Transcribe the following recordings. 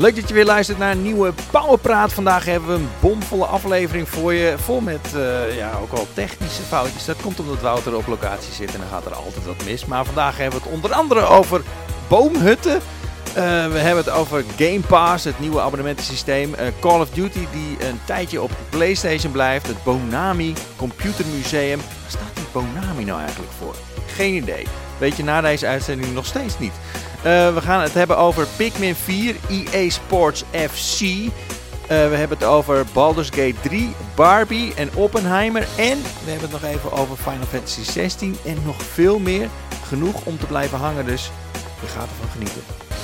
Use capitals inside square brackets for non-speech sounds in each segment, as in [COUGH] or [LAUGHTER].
Leuk dat je weer luistert naar een nieuwe Powerpraat. Vandaag hebben we een bomvolle aflevering voor je. Vol met uh, ja, ook al technische foutjes. Dat komt omdat Wouter op locatie zit en dan gaat er altijd wat mis. Maar vandaag hebben we het onder andere over boomhutten. Uh, we hebben het over Game Pass, het nieuwe abonnementensysteem. Uh, Call of Duty die een tijdje op PlayStation blijft. Het Bonami Computer Museum. Waar staat die Bonami nou eigenlijk voor? Geen idee. Weet je na deze uitzending nog steeds niet. Uh, we gaan het hebben over Pikmin 4, EA Sports FC. Uh, we hebben het over Baldur's Gate 3, Barbie en Oppenheimer. En we hebben het nog even over Final Fantasy 16 en nog veel meer. Genoeg om te blijven hangen, dus je gaat ervan genieten.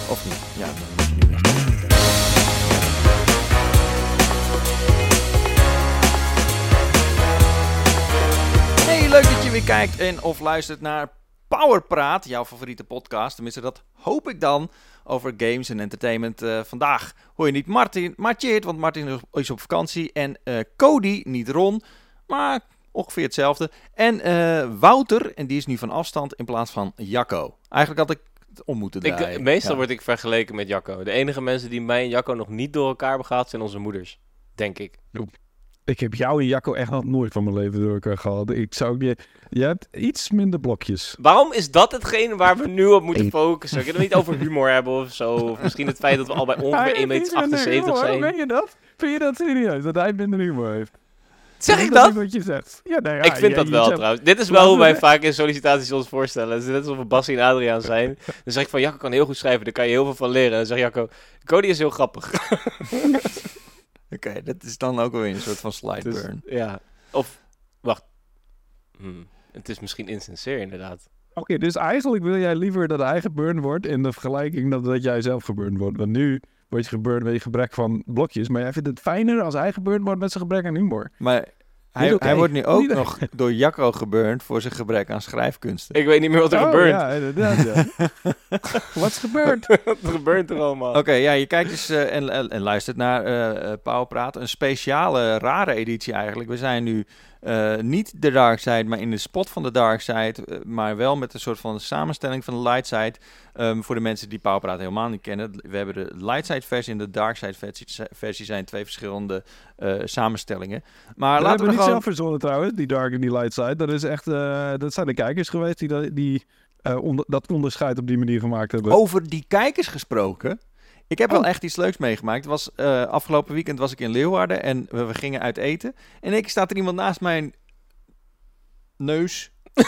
Of niet? Ja, dan moet je nu genieten. Hey, leuk dat je weer kijkt en of luistert naar Powerpraat, jouw favoriete podcast. Tenminste, dat hoop ik dan over games en entertainment. Uh, vandaag hoor je niet Martin, Martjeert, want Martin is op vakantie. En uh, Cody, niet Ron, maar ongeveer hetzelfde. En uh, Wouter, en die is nu van afstand in plaats van Jacco. Eigenlijk had ik het om moeten draaien. Ik, meestal ja. word ik vergeleken met Jacco. De enige mensen die mij en Jacco nog niet door elkaar hebben gehad, zijn onze moeders. Denk ik. Ik heb jou en Jacco echt nog nooit van mijn leven door elkaar gehad. Ik zou je, je hebt iets minder blokjes. Waarom is dat hetgeen waar we nu op moeten focussen? Kunnen we niet over humor hebben of zo? Of misschien het feit dat we al bij ongeveer 1,78 meter zijn. Ben je dat? Vind je dat serieus? Dat hij minder humor heeft? Zeg ik dat? wat je zegt. Ja, nou ja, ik vind ja, dat wel zegt, trouwens. Dit is wel hoe wij vaak in sollicitaties ons voorstellen. Het is net alsof we Bassie en Adriaan zijn. Dan zeg ik van, Jacco kan heel goed schrijven, daar kan je heel veel van leren. En dan zegt Jacco, Cody is heel grappig. [LAUGHS] Oké, okay, dat is dan ook alweer een soort van slide dus, burn. Ja, of, wacht. Hmm. Het is misschien insincere inderdaad. Oké, okay, dus eigenlijk wil jij liever dat hij geburn wordt in de vergelijking dat, dat jij zelf geburn wordt. Want nu word je geburn met je gebrek van blokjes. Maar jij vindt het fijner als hij geburn wordt met zijn gebrek aan humor. Maar hij, okay. hij, wordt nu ook nog door Jacco geburnd voor zijn gebrek aan schrijfkunsten. Ik weet niet meer wat er oh, gebeurt. Ja, inderdaad. Ja. [LAUGHS] wat is gebeurd? [LAUGHS] wat gebeurt er allemaal? Oké, okay, ja, je kijkt dus uh, en, en, en, luistert naar uh, Pauwpraat. Een speciale, rare editie eigenlijk. We zijn nu uh, niet de dark side, maar in de spot van de dark side. Uh, maar wel met een soort van samenstelling van de light side. Um, voor de mensen die Pauwpraat helemaal niet kennen. We hebben de light side versie en de dark side versie. versie zijn twee verschillende uh, samenstellingen. Maar laten we niet gewoon... zelf verzonnen trouwens, die dark en die light side. Dat is echt, dat zijn de kijkers geweest die, die onder, dat onderscheid op die manier gemaakt hebben. Over die kijkers gesproken. Ik heb oh. wel echt iets leuks meegemaakt. Het was, uh, afgelopen weekend was ik in Leeuwarden en we, we gingen uit eten. En ik staat er iemand naast mijn neus. [LAUGHS]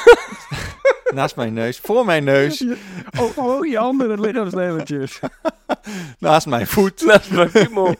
naast mijn neus, voor mijn neus. Oh, oh je andere lichaamsdeeltjes. [LAUGHS] naast mijn voet. [LAUGHS] Naast mijn piemel.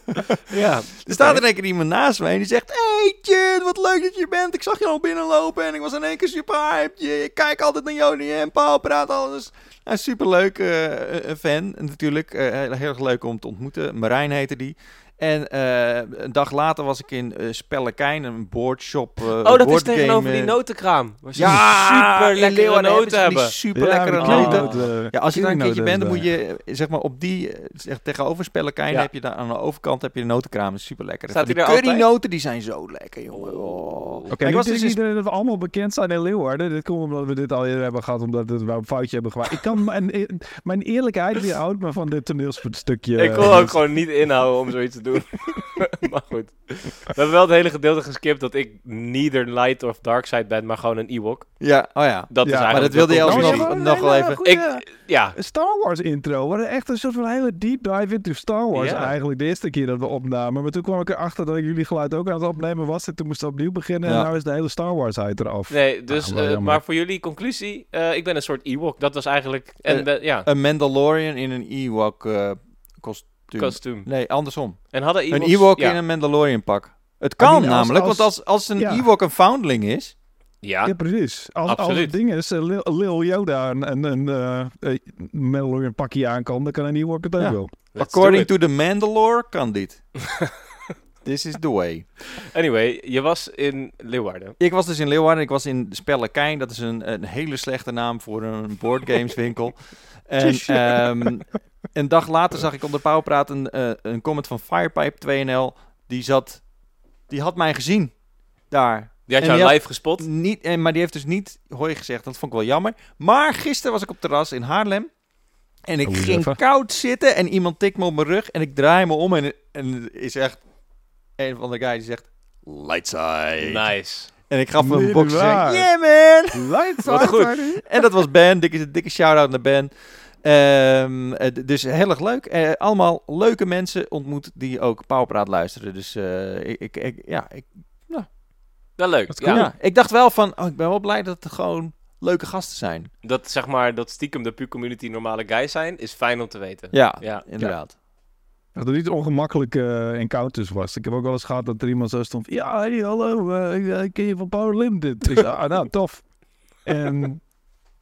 ja. Er staat er een keer iemand naast mij en die zegt... Hey Chin, wat leuk dat je bent. Ik zag je al binnenlopen en ik was in één keer super hyped. Ik kijk altijd naar Joni en Paul praat alles. Een superleuk uh, fan natuurlijk. Uh, heel, heel erg leuk om te ontmoeten. Marijn heette die. En uh, een dag later was ik in uh, Spellekijn, een boardshop. Uh, oh, dat is tegenover die notenkraam. Was ja, super lekkere noten hebben. Super lekkere ja, noten. Ja, als je daar een keertje bent, dan moet je zeg maar op die zeg, tegenover Spellekijn ja. heb je daar aan de overkant heb je de notenkraam. Is super lekker. Staat die currynoten die zijn zo lekker, jongen. Oh. Oké, okay, was dus niet dat we allemaal bekend zijn in Leeuwarden. Dit komt omdat we dit al eerder hebben gehad, omdat we een foutje hebben gemaakt. Ik kan mijn, mijn eerlijkheid weerhouden me van dit toneelstukje. Ik wil ook gewoon niet inhouden om zoiets te doen. [LAUGHS] maar goed. We hebben wel het hele gedeelte geskipt dat ik neither light of dark side ben, maar gewoon een Ewok. Ja, oh ja. Dat ja, is maar dat wilde je alsnog nog, nog wel even... Ik, ja. Een Star Wars intro. Wat echt een soort van hele deep dive into Star Wars ja. eigenlijk. De eerste keer dat we opnamen. Maar toen kwam ik erachter dat ik jullie geluid ook aan het opnemen was. En toen moest het opnieuw beginnen. Ja. En nu is de hele Star Wars uit eraf. Nee, dus, ah, uh, maar voor jullie conclusie. Uh, ik ben een soort Ewok. Dat was eigenlijk... En, uh, ja. Een Mandalorian in een Ewok kost kostuum. Nee, andersom. En hadden Ewoks, een Ewok ja. in een Mandalorian pak. Het kan I mean, namelijk, als, want als, als een ja. Ewok een foundling is... Ja, ja precies. Als, als het ding is, uh, Lil, Lil Yoda een, een uh, Mandalorian pakje aan kan, dan kan een Ewok het ook ja. wel. Let's According to the Mandalore kan dit. [LAUGHS] This is the way. Anyway, je was in Leeuwarden. Ik was dus in Leeuwarden. Ik was in Spellekijn. Dat is een, een hele slechte naam voor een boardgameswinkel. [LAUGHS] en um, een dag later zag ik op de Pauwpraat een, uh, een comment van Firepipe 2NL. Die zat, die had mij gezien daar. Die had jou live gespot? Niet, en, maar die heeft dus niet hoi gezegd. Dat vond ik wel jammer. Maar gisteren was ik op terras in Haarlem. En ik ging even. koud zitten en iemand tikt me op mijn rug en ik draai me om en, en is echt een van de guys die zegt lightside. Nice. En ik gaf hem een box en zei, yeah man. Lights [LAUGHS] Wat goed. En dat was Ben, dikke, dikke shout-out naar Ben. D- dus heel erg leuk. Eh, allemaal leuke mensen ontmoet die ook Powerpraat luisteren. Dus eh, ik, ik, ik- ja, ik, Wel leuk. Dat is Ja, cool. ja, ik dacht wel van, oh, ik ben wel blij dat het gewoon leuke gasten zijn. Dat zeg maar, dat stiekem de pu-community normale guys zijn, is fijn om te weten. Ja, Ja. inderdaad. Dat er niet ongemakkelijke eh, encounters was. Ik heb ook wel eens gehad dat er iemand zo stond. Ja, hey, hallo, ik, ik ken je van Power Limited. Ik zei, ah, nou, tof. [LAUGHS] En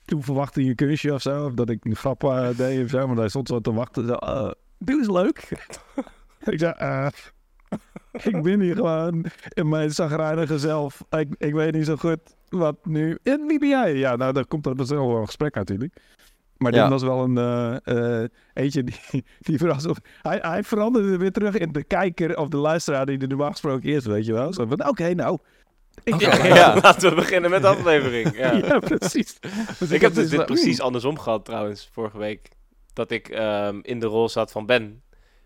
toen verwachtte hij een kunstje of zo. Of dat ik een grap eh, deed of zo. Maar hij stond zo te wachten. Zo, uh, doe eens leuk. [LAUGHS] ik zei, eh, ik ben hier gewoon in mijn zagrijnige zelf. Ik, ik weet niet zo goed wat nu. En wie ben jij? Ja, nou, daar komt er dus wel een gesprek natuurlijk. Maar dit Ja. was wel een eentje die, die verrast. Hij, hij veranderde weer terug in de kijker of de luisteraar die er normaal gesproken is, weet je wel. Zo van, oké, nou. Ik, Ja, Ja. [LAUGHS] Laten we beginnen met de aflevering. Ja. [LAUGHS] ja, precies. Dus Ik heb dus dit precies andersom gehad trouwens, vorige week. Dat ik ehm, in de rol zat van Ben.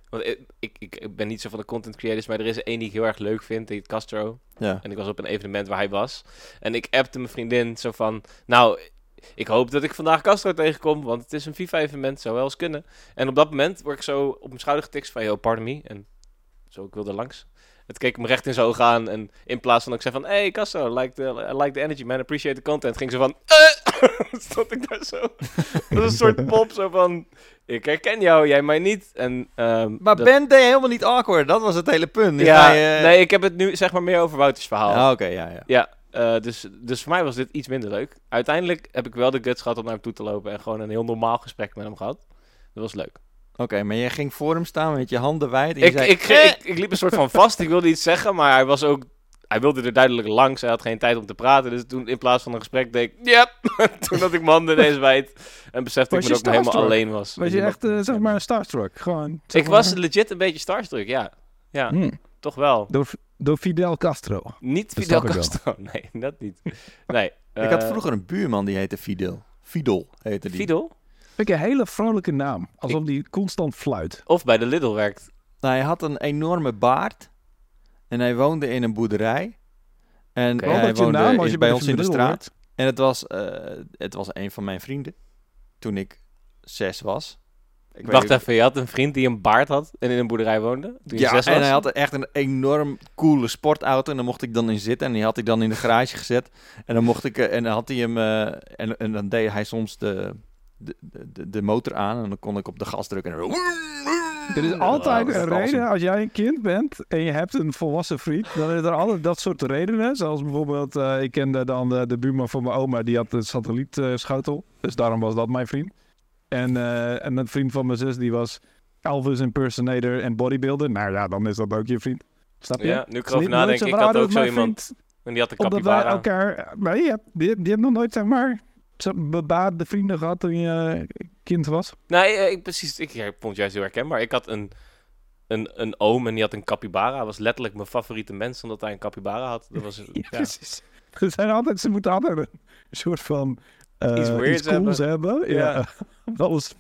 Want ik, ik, ben niet zo van de content creators, maar er is één die ik heel erg leuk vind, die heet Castro. Ja. En ik was op een evenement waar hij was. En ik appte mijn vriendin zo van, nou, ik hoop dat ik vandaag Castro tegenkom, want het is een FIFA-evenement, zou wel eens kunnen. En op dat moment word ik zo op mijn schouder getikt van, yo, pardon me. En zo, ik wilde langs. Het keek me recht in zijn ogen aan. En in plaats van dat ik zei van... Hey Castro, like the, I like the energy man, appreciate the content. Ging ze van... Eh! [LAUGHS] Stond ik daar zo. Dat was een soort [LAUGHS] pop zo van... Ik herken jou, jij mij niet. En, ehm, Maar dat- Ben deed helemaal niet awkward. Dat was het hele punt. Ja, je- nee, ik heb het nu zeg maar meer over Wouters verhaal. Ah, Oké, ja, ja. Ja, eh, dus, dus voor mij was dit iets minder leuk. Uiteindelijk heb ik wel de guts gehad om naar hem toe te lopen... en gewoon een heel normaal gesprek met hem gehad. Dat was leuk. Oké, maar jij ging voor hem staan met je handen wijd. En je Ik, zei, ik, "Eh." ik, ik liep een soort van vast. Ik wilde iets zeggen, maar hij was ook... Hij wilde er duidelijk langs. Hij had geen tijd om te praten. Dus toen in plaats van een gesprek deed ik... Yep! [LAUGHS] toen had ik mijn handen ineens wijd. En besefte Was ik me dat ik helemaal alleen was. Was je echt, eh, zeg maar, een starstruck? Gewoon. zeg Ik maar- was legit een beetje starstruck, ja. Ja, Hmm. toch wel. Door, door Fidel Castro. Niet Dat Fidel. Castro. [LAUGHS] Nee, dat niet. Nee. ik had eh, vroeger een buurman die heette Fidel. Fidel heette die. Fidel? Vind ik een hele vrolijke naam. Alsof die constant fluit. Of bij de Lidl werkt. Nou, hij had een enorme baard. En hij woonde in een boerderij. En hij woonde naam als in- je bij ons in de straat. hoort. En het was, eh, het was een van mijn vrienden. Toen ik zes was. Ik Wacht even, je had een vriend die een baard had en in een boerderij woonde? Toen je Ja, zes was? en hij had echt een enorm coole sportauto. En daar mocht ik dan in zitten. En die had ik dan in de garage gezet. En dan mocht ik... eh, En dan had hij hem... eh, en, en dan deed hij soms de, de, de, de motor aan. En dan kon ik op de gas drukken. En. Er [LAUGHS] is altijd is een awesome. reden, als jij een kind bent en je hebt een volwassen vriend, dan is er altijd dat soort redenen. Zoals bijvoorbeeld, eh, ik kende dan de, de buurman van mijn oma, die had een satellietschotel. dus daarom was dat mijn vriend. En, eh, en een vriend van mijn zus, die was Elvis impersonator en bodybuilder. Nou ja, dan is dat ook je vriend. Snap je? Ja, nu ik erover niet- nooit nadenk, zo ik had dat ook zo iemand vriend- en die had een Omdat wij capybara. elkaar... Maar je hebt, die, die hebt nog nooit, zeg maar, bebaarde vrienden gehad toen je eh, kind was. Nee, eh, ik, precies. Ik, ja, ik vond het juist heel herkenbaar. Ik had een, een, een oom en die had een capybara. Hij was letterlijk mijn favoriete mens, omdat hij een capybara had. Dat was, [LAUGHS] ja. precies. Ze, zijn altijd, ze moeten altijd een soort van eh Iets weirds cools hebben. Ja. Ja. [LAUGHS] dat was,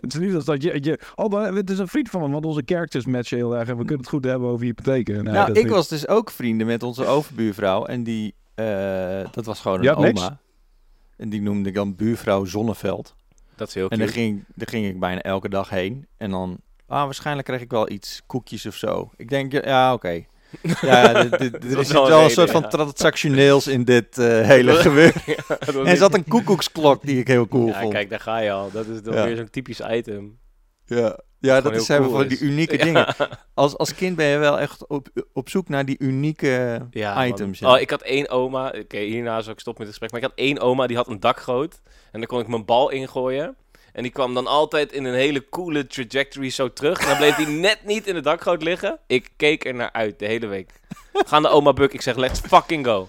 het is niet als dat je, je... Oh, het is een vriend van me, want onze characters matchen heel erg. En we kunnen het goed hebben over hypotheken. Nee, nou, dat ik niet. was dus ook vrienden met onze overbuurvrouw. En die... eh, dat was gewoon een had niks? En die noemde ik dan buurvrouw Zonneveld. Dat is heel En daar ging, daar ging ik bijna elke dag heen. En dan, ah, waarschijnlijk kreeg ik wel iets, koekjes of zo. Ik denk, ja, oké. [LAUGHS] Ja, dit- dit- er is wel wel een soort van ja. transactioneels in dit eh, hele [LAUGHS] gebeuren. [LAUGHS] En er zat een koekoeksklok die ik heel cool Ja, vond. kijk, daar ga je al. Dat is dan Ja. weer zo'n typisch item. Ja, ja dat hebben cool van die unieke dingen. [LAUGHS] Als, als kind ben je wel echt op, op zoek naar die unieke man. items. ja. Oh, ik had één oma. Oké, hierna zal ik stoppen met het gesprek. Maar ik had één oma die had een dakgoot. En daar kon ik mijn bal ingooien. En die kwam dan altijd in een hele coole trajectory zo terug. En dan bleef hij [LAUGHS] net niet in de dakgoot liggen. Ik keek er naar uit de hele week. Ga naar oma Buk. Ik zeg, let's fucking go.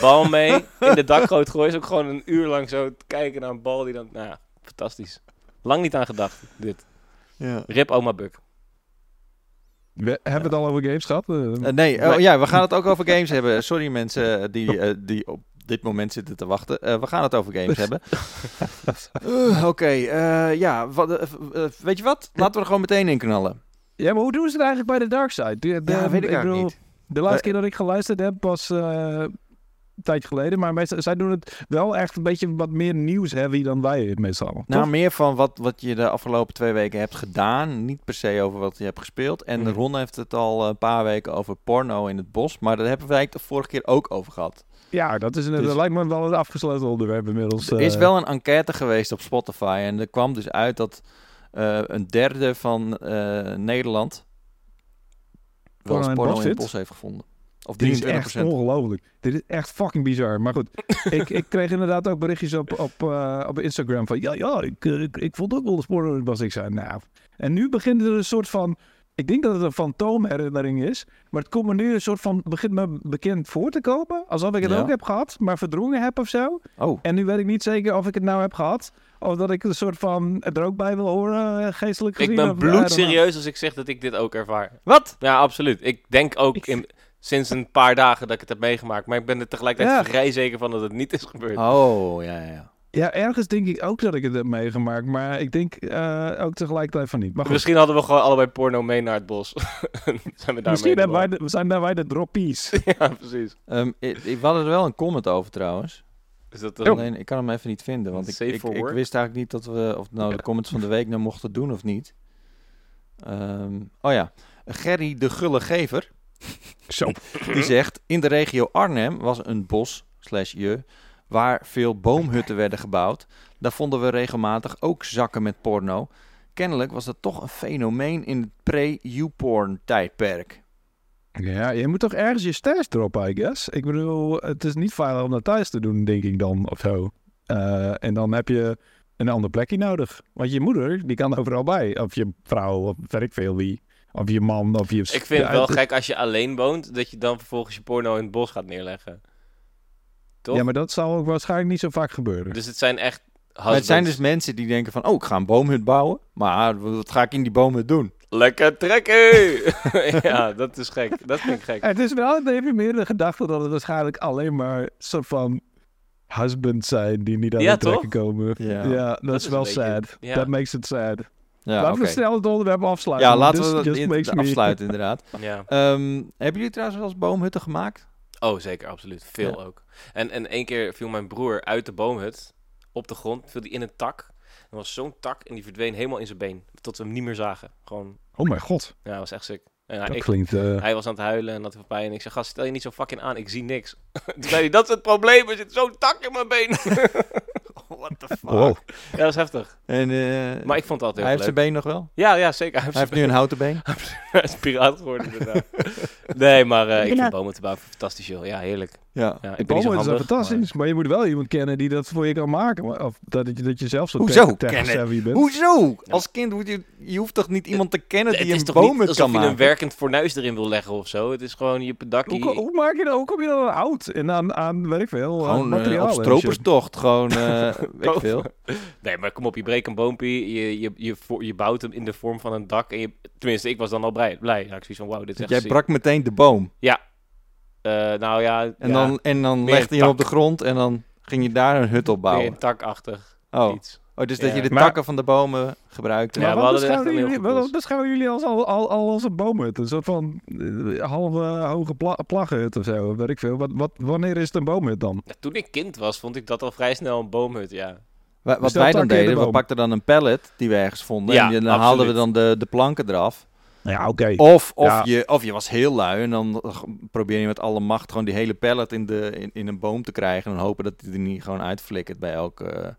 Bal mee. In de dakgoot gooien. Is ook gewoon een uur lang zo te kijken naar een bal die dan... Nou ja, fantastisch. Lang niet aan gedacht, dit. Ja. Rip oma Buk. We hebben het al over games gehad. eh. Eh, nee, oh, ja, we gaan het ook over games hebben. Sorry mensen die, eh, die op dit moment zitten te wachten. Uh, we gaan het over games hebben. Uh, [LAUGHS] Oké, uh, ja, wat, weet je wat? Laten we er gewoon meteen in knallen. Ja, maar hoe doen ze het eigenlijk bij de Dark Side? De, ja, weet ik, ik bedoel, niet. De laatste keer dat ik geluisterd heb was een tijdje geleden. Maar meestal, zij doen het wel echt een beetje wat meer nieuws-heavy dan wij meestal. Nou, meer van wat, wat je de afgelopen twee weken hebt gedaan. Niet per se over wat je hebt gespeeld. En mm. Ron heeft het al een paar weken over porno in het bos. Maar daar hebben wij de vorige keer ook over gehad. Ja, dat, is een, dus, dat lijkt me wel een afgesloten onderwerp inmiddels. Er is eh. wel een enquête geweest op Spotify. En er kwam dus uit dat uh, een derde van uh, Nederland wel eens porno in het bos heeft gevonden. Of Dit is echt ongelooflijk. Dit is echt fucking bizar. Maar goed, [LAUGHS] ik, ik kreeg inderdaad ook berichtjes op, op, uh, op Instagram van... Ja, ja, ik, ik, ik vond ook wel de sporen was. Ik zei, nou... En nu begint er een soort van... Ik denk dat het een fantoomherinnering is. Maar het komt me nu een soort van... begint me bekend voor te komen. Alsof ik het ook heb gehad, maar verdrongen heb of zo. Oh. En nu weet ik niet zeker of ik het nou heb gehad. Of dat ik een soort van er ook bij wil horen, uh, geestelijk gezien. Ik ben bloedserieus als ik zeg dat ik dit ook ervaar. Wat? Ja, absoluut. Ik denk ook in sinds een paar dagen dat ik het heb meegemaakt. Maar ik ben er tegelijkertijd vrij zeker van dat het niet is gebeurd. Oh, ja, ja. Ja, ergens denk ik ook dat ik het heb meegemaakt. Maar ik denk uh, ook tegelijkertijd van niet. Maar Misschien hadden we gewoon allebei porno mee naar het bos. [LAUGHS] zijn we daar Misschien zijn wij, de, zijn daar wij de droppies. [LAUGHS] ja, precies. Um, ik, ik had er wel een comment over trouwens. Is dat oh. Alleen, ik kan hem even niet vinden. Want ik, ik, ik, wist eigenlijk niet dat we of nou de comments van de week nou mochten doen of niet. Um, oh ja, Gerry de Gulle Gever. [LAUGHS] Zo. Die [LAUGHS] zegt, in de regio Arnhem was een bos, slash je, waar veel boomhutten werden gebouwd. Daar vonden we regelmatig ook zakken met porno. Kennelijk was dat toch een fenomeen in het pre-YouPorn tijdperk. Ja, je moet toch ergens je stash droppen, I guess. Ik bedoel, het is niet veilig om dat thuis te doen, denk ik dan, of zo. Uh, en dan heb je een ander plekje nodig. Want je moeder, die kan overal bij. Of je vrouw, of weet ik veel wie. Of je man, of je... Ik vind het wel gek als je alleen woont, dat je dan vervolgens je porno in het bos gaat neerleggen. Toch? Ja, maar dat zal ook waarschijnlijk niet zo vaak gebeuren. Dus het zijn echt het zijn dus mensen die denken van, oh, ik ga een boomhut bouwen. Maar wat ga ik in die boomhut doen? Lekker trekken! [LAUGHS] ja, dat is gek. Dat vind ik gek. Het is wel even meer de gedachte dat het waarschijnlijk alleen maar soort van husbands zijn die niet aan het trekken komen. Ja, ja dat, is wel sad. Dat makes it sad. Ja, laten we snel het onderwerp afsluiten. Ja, laten we het afsluiten inderdaad. [LAUGHS] ja. Ehm, hebben jullie trouwens wel eens boomhutten gemaakt? Oh, zeker, absoluut. Veel ook. En, en één keer viel mijn broer uit de boomhut op de grond, viel die in een tak. Er was zo'n tak en die verdween helemaal in zijn been. Tot we hem niet meer zagen. Gewoon... Oh mijn god. Ja, dat was echt sick. En dat ik, klinkt... Uh... Hij was aan het huilen en had veel pijn. En ik zei, gast, stel je niet zo fucking aan. Ik zie niks. Toen zei hij, dat is het probleem. Er zit zo'n tak in mijn been. [LAUGHS] [LAUGHS] What the fuck? Wow. Ja, dat is heftig. En, uh, maar ik vond het altijd Hij heeft zijn been nog wel? Ja, ja zeker. Hij heeft, nu een houten been? [LAUGHS] hij is piraat geworden inderdaad. nee, maar uh, ik vind bomen te bouwen fantastisch joh. Ja, heerlijk. Ja, ja ik bomen is fantastisch. Maar... je moet wel iemand kennen die dat voor je kan maken. Of dat je, dat je zelf zo Hoezo kennen? Bent. Hoezo? Als kind moet je... Je hoeft toch niet iemand te kennen die een boom kan maken? alsof je een werkend fornuis erin wil leggen of zo. Het is gewoon je pedakkie. Hoe, hoe, maak je dat? Hoe kom je dan oud en aan, aan weet ik veel, gewoon, materiaal? Uh, op stroperstocht. Gewoon, uh, [LAUGHS] weet ik veel. Nee, maar kom op, je breekt een boompje. Je, je, je, je, bouwt hem in de vorm van een dak. En je, tenminste, ik was dan al blij. blij. Ja, ik zoiets van, wow, dit is Jij brak meteen de boom? Ja. Uh, nou ja. En dan, en dan legde je hem op de grond en dan ging je daar een hut op bouwen? Een takachtig oh. iets. Oh, dus dat je de takken van de bomen gebruikt. Ja, we hadden echt jullie, wat beschouwen jullie als al, al, al als een boomhut? Een soort van uh, halve hoge pla plaggenhut of zo, weet ik veel. Wat, wat, wanneer is het een boomhut dan? Ja, toen ik kind was, vond ik dat al vrij snel een boomhut, ja. Wat, wat wij dan deden, we pakten dan een pallet die we ergens vonden. Ja, en dan haalden we dan de, de planken eraf. Ja, oké. Of, of, je, of je was heel lui en dan probeer je met alle macht gewoon die hele pallet in, de, in, in een boom te krijgen. En hopen dat hij er niet gewoon uitflikkert bij elke...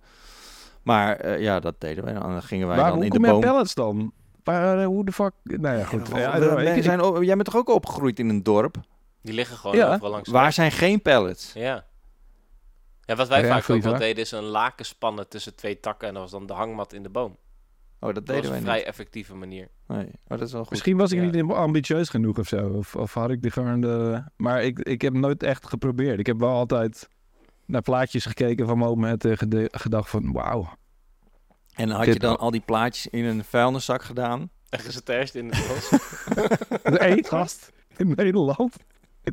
Maar uh, ja, dat deden wij. Dan gingen wij dan in de boom... hoe pallets dan? Waar, uh, hoe de fuck... Nou ja, goed. Ja, ja, zijn, jij bent toch ook opgegroeid in een dorp? Die liggen gewoon ja. overal langs. Waar zijn geen pallets? Ja. Ja, wat wij vaak ook wel deden is een laken spannen tussen twee takken en dat was dan de hangmat in de boom. Oh, dat deden wij een vrij effectieve manier. Nee, oh, dat is wel goed. Misschien was ik niet ambitieus genoeg of zo. Of, of had ik de gewoon de... Maar ik, ik heb nooit echt geprobeerd. Ik heb wel altijd naar plaatjes gekeken van momenten en gedacht van wauw. En had je dan al die plaatjes in een vuilniszak gedaan? En gesterst in het bos? [LAUGHS] [LAUGHS] Eén gast in Nederland.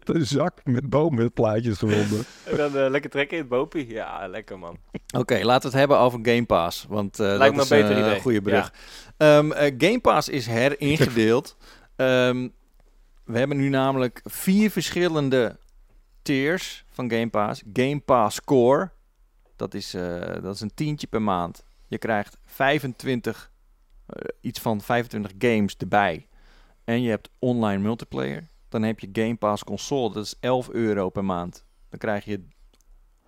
Een zak met boomwitplaatjes gevonden. en dan uh, lekker trekken in het bopie. Ja, lekker man. Oké, laten we het hebben over Game Pass. Want uh, Lijkt dat me is een beter idee. goede brug. Ja. Um, Game Pass is heringedeeld. um, we hebben nu namelijk vier verschillende tiers van Game Pass. Game Pass Core, dat is, uh, dat is een tientje per maand. Je krijgt 25, uh, iets van 25 games erbij. En je hebt online multiplayer. Dan heb je Game Pass Console, dat is 11 euro per maand. Dan krijg je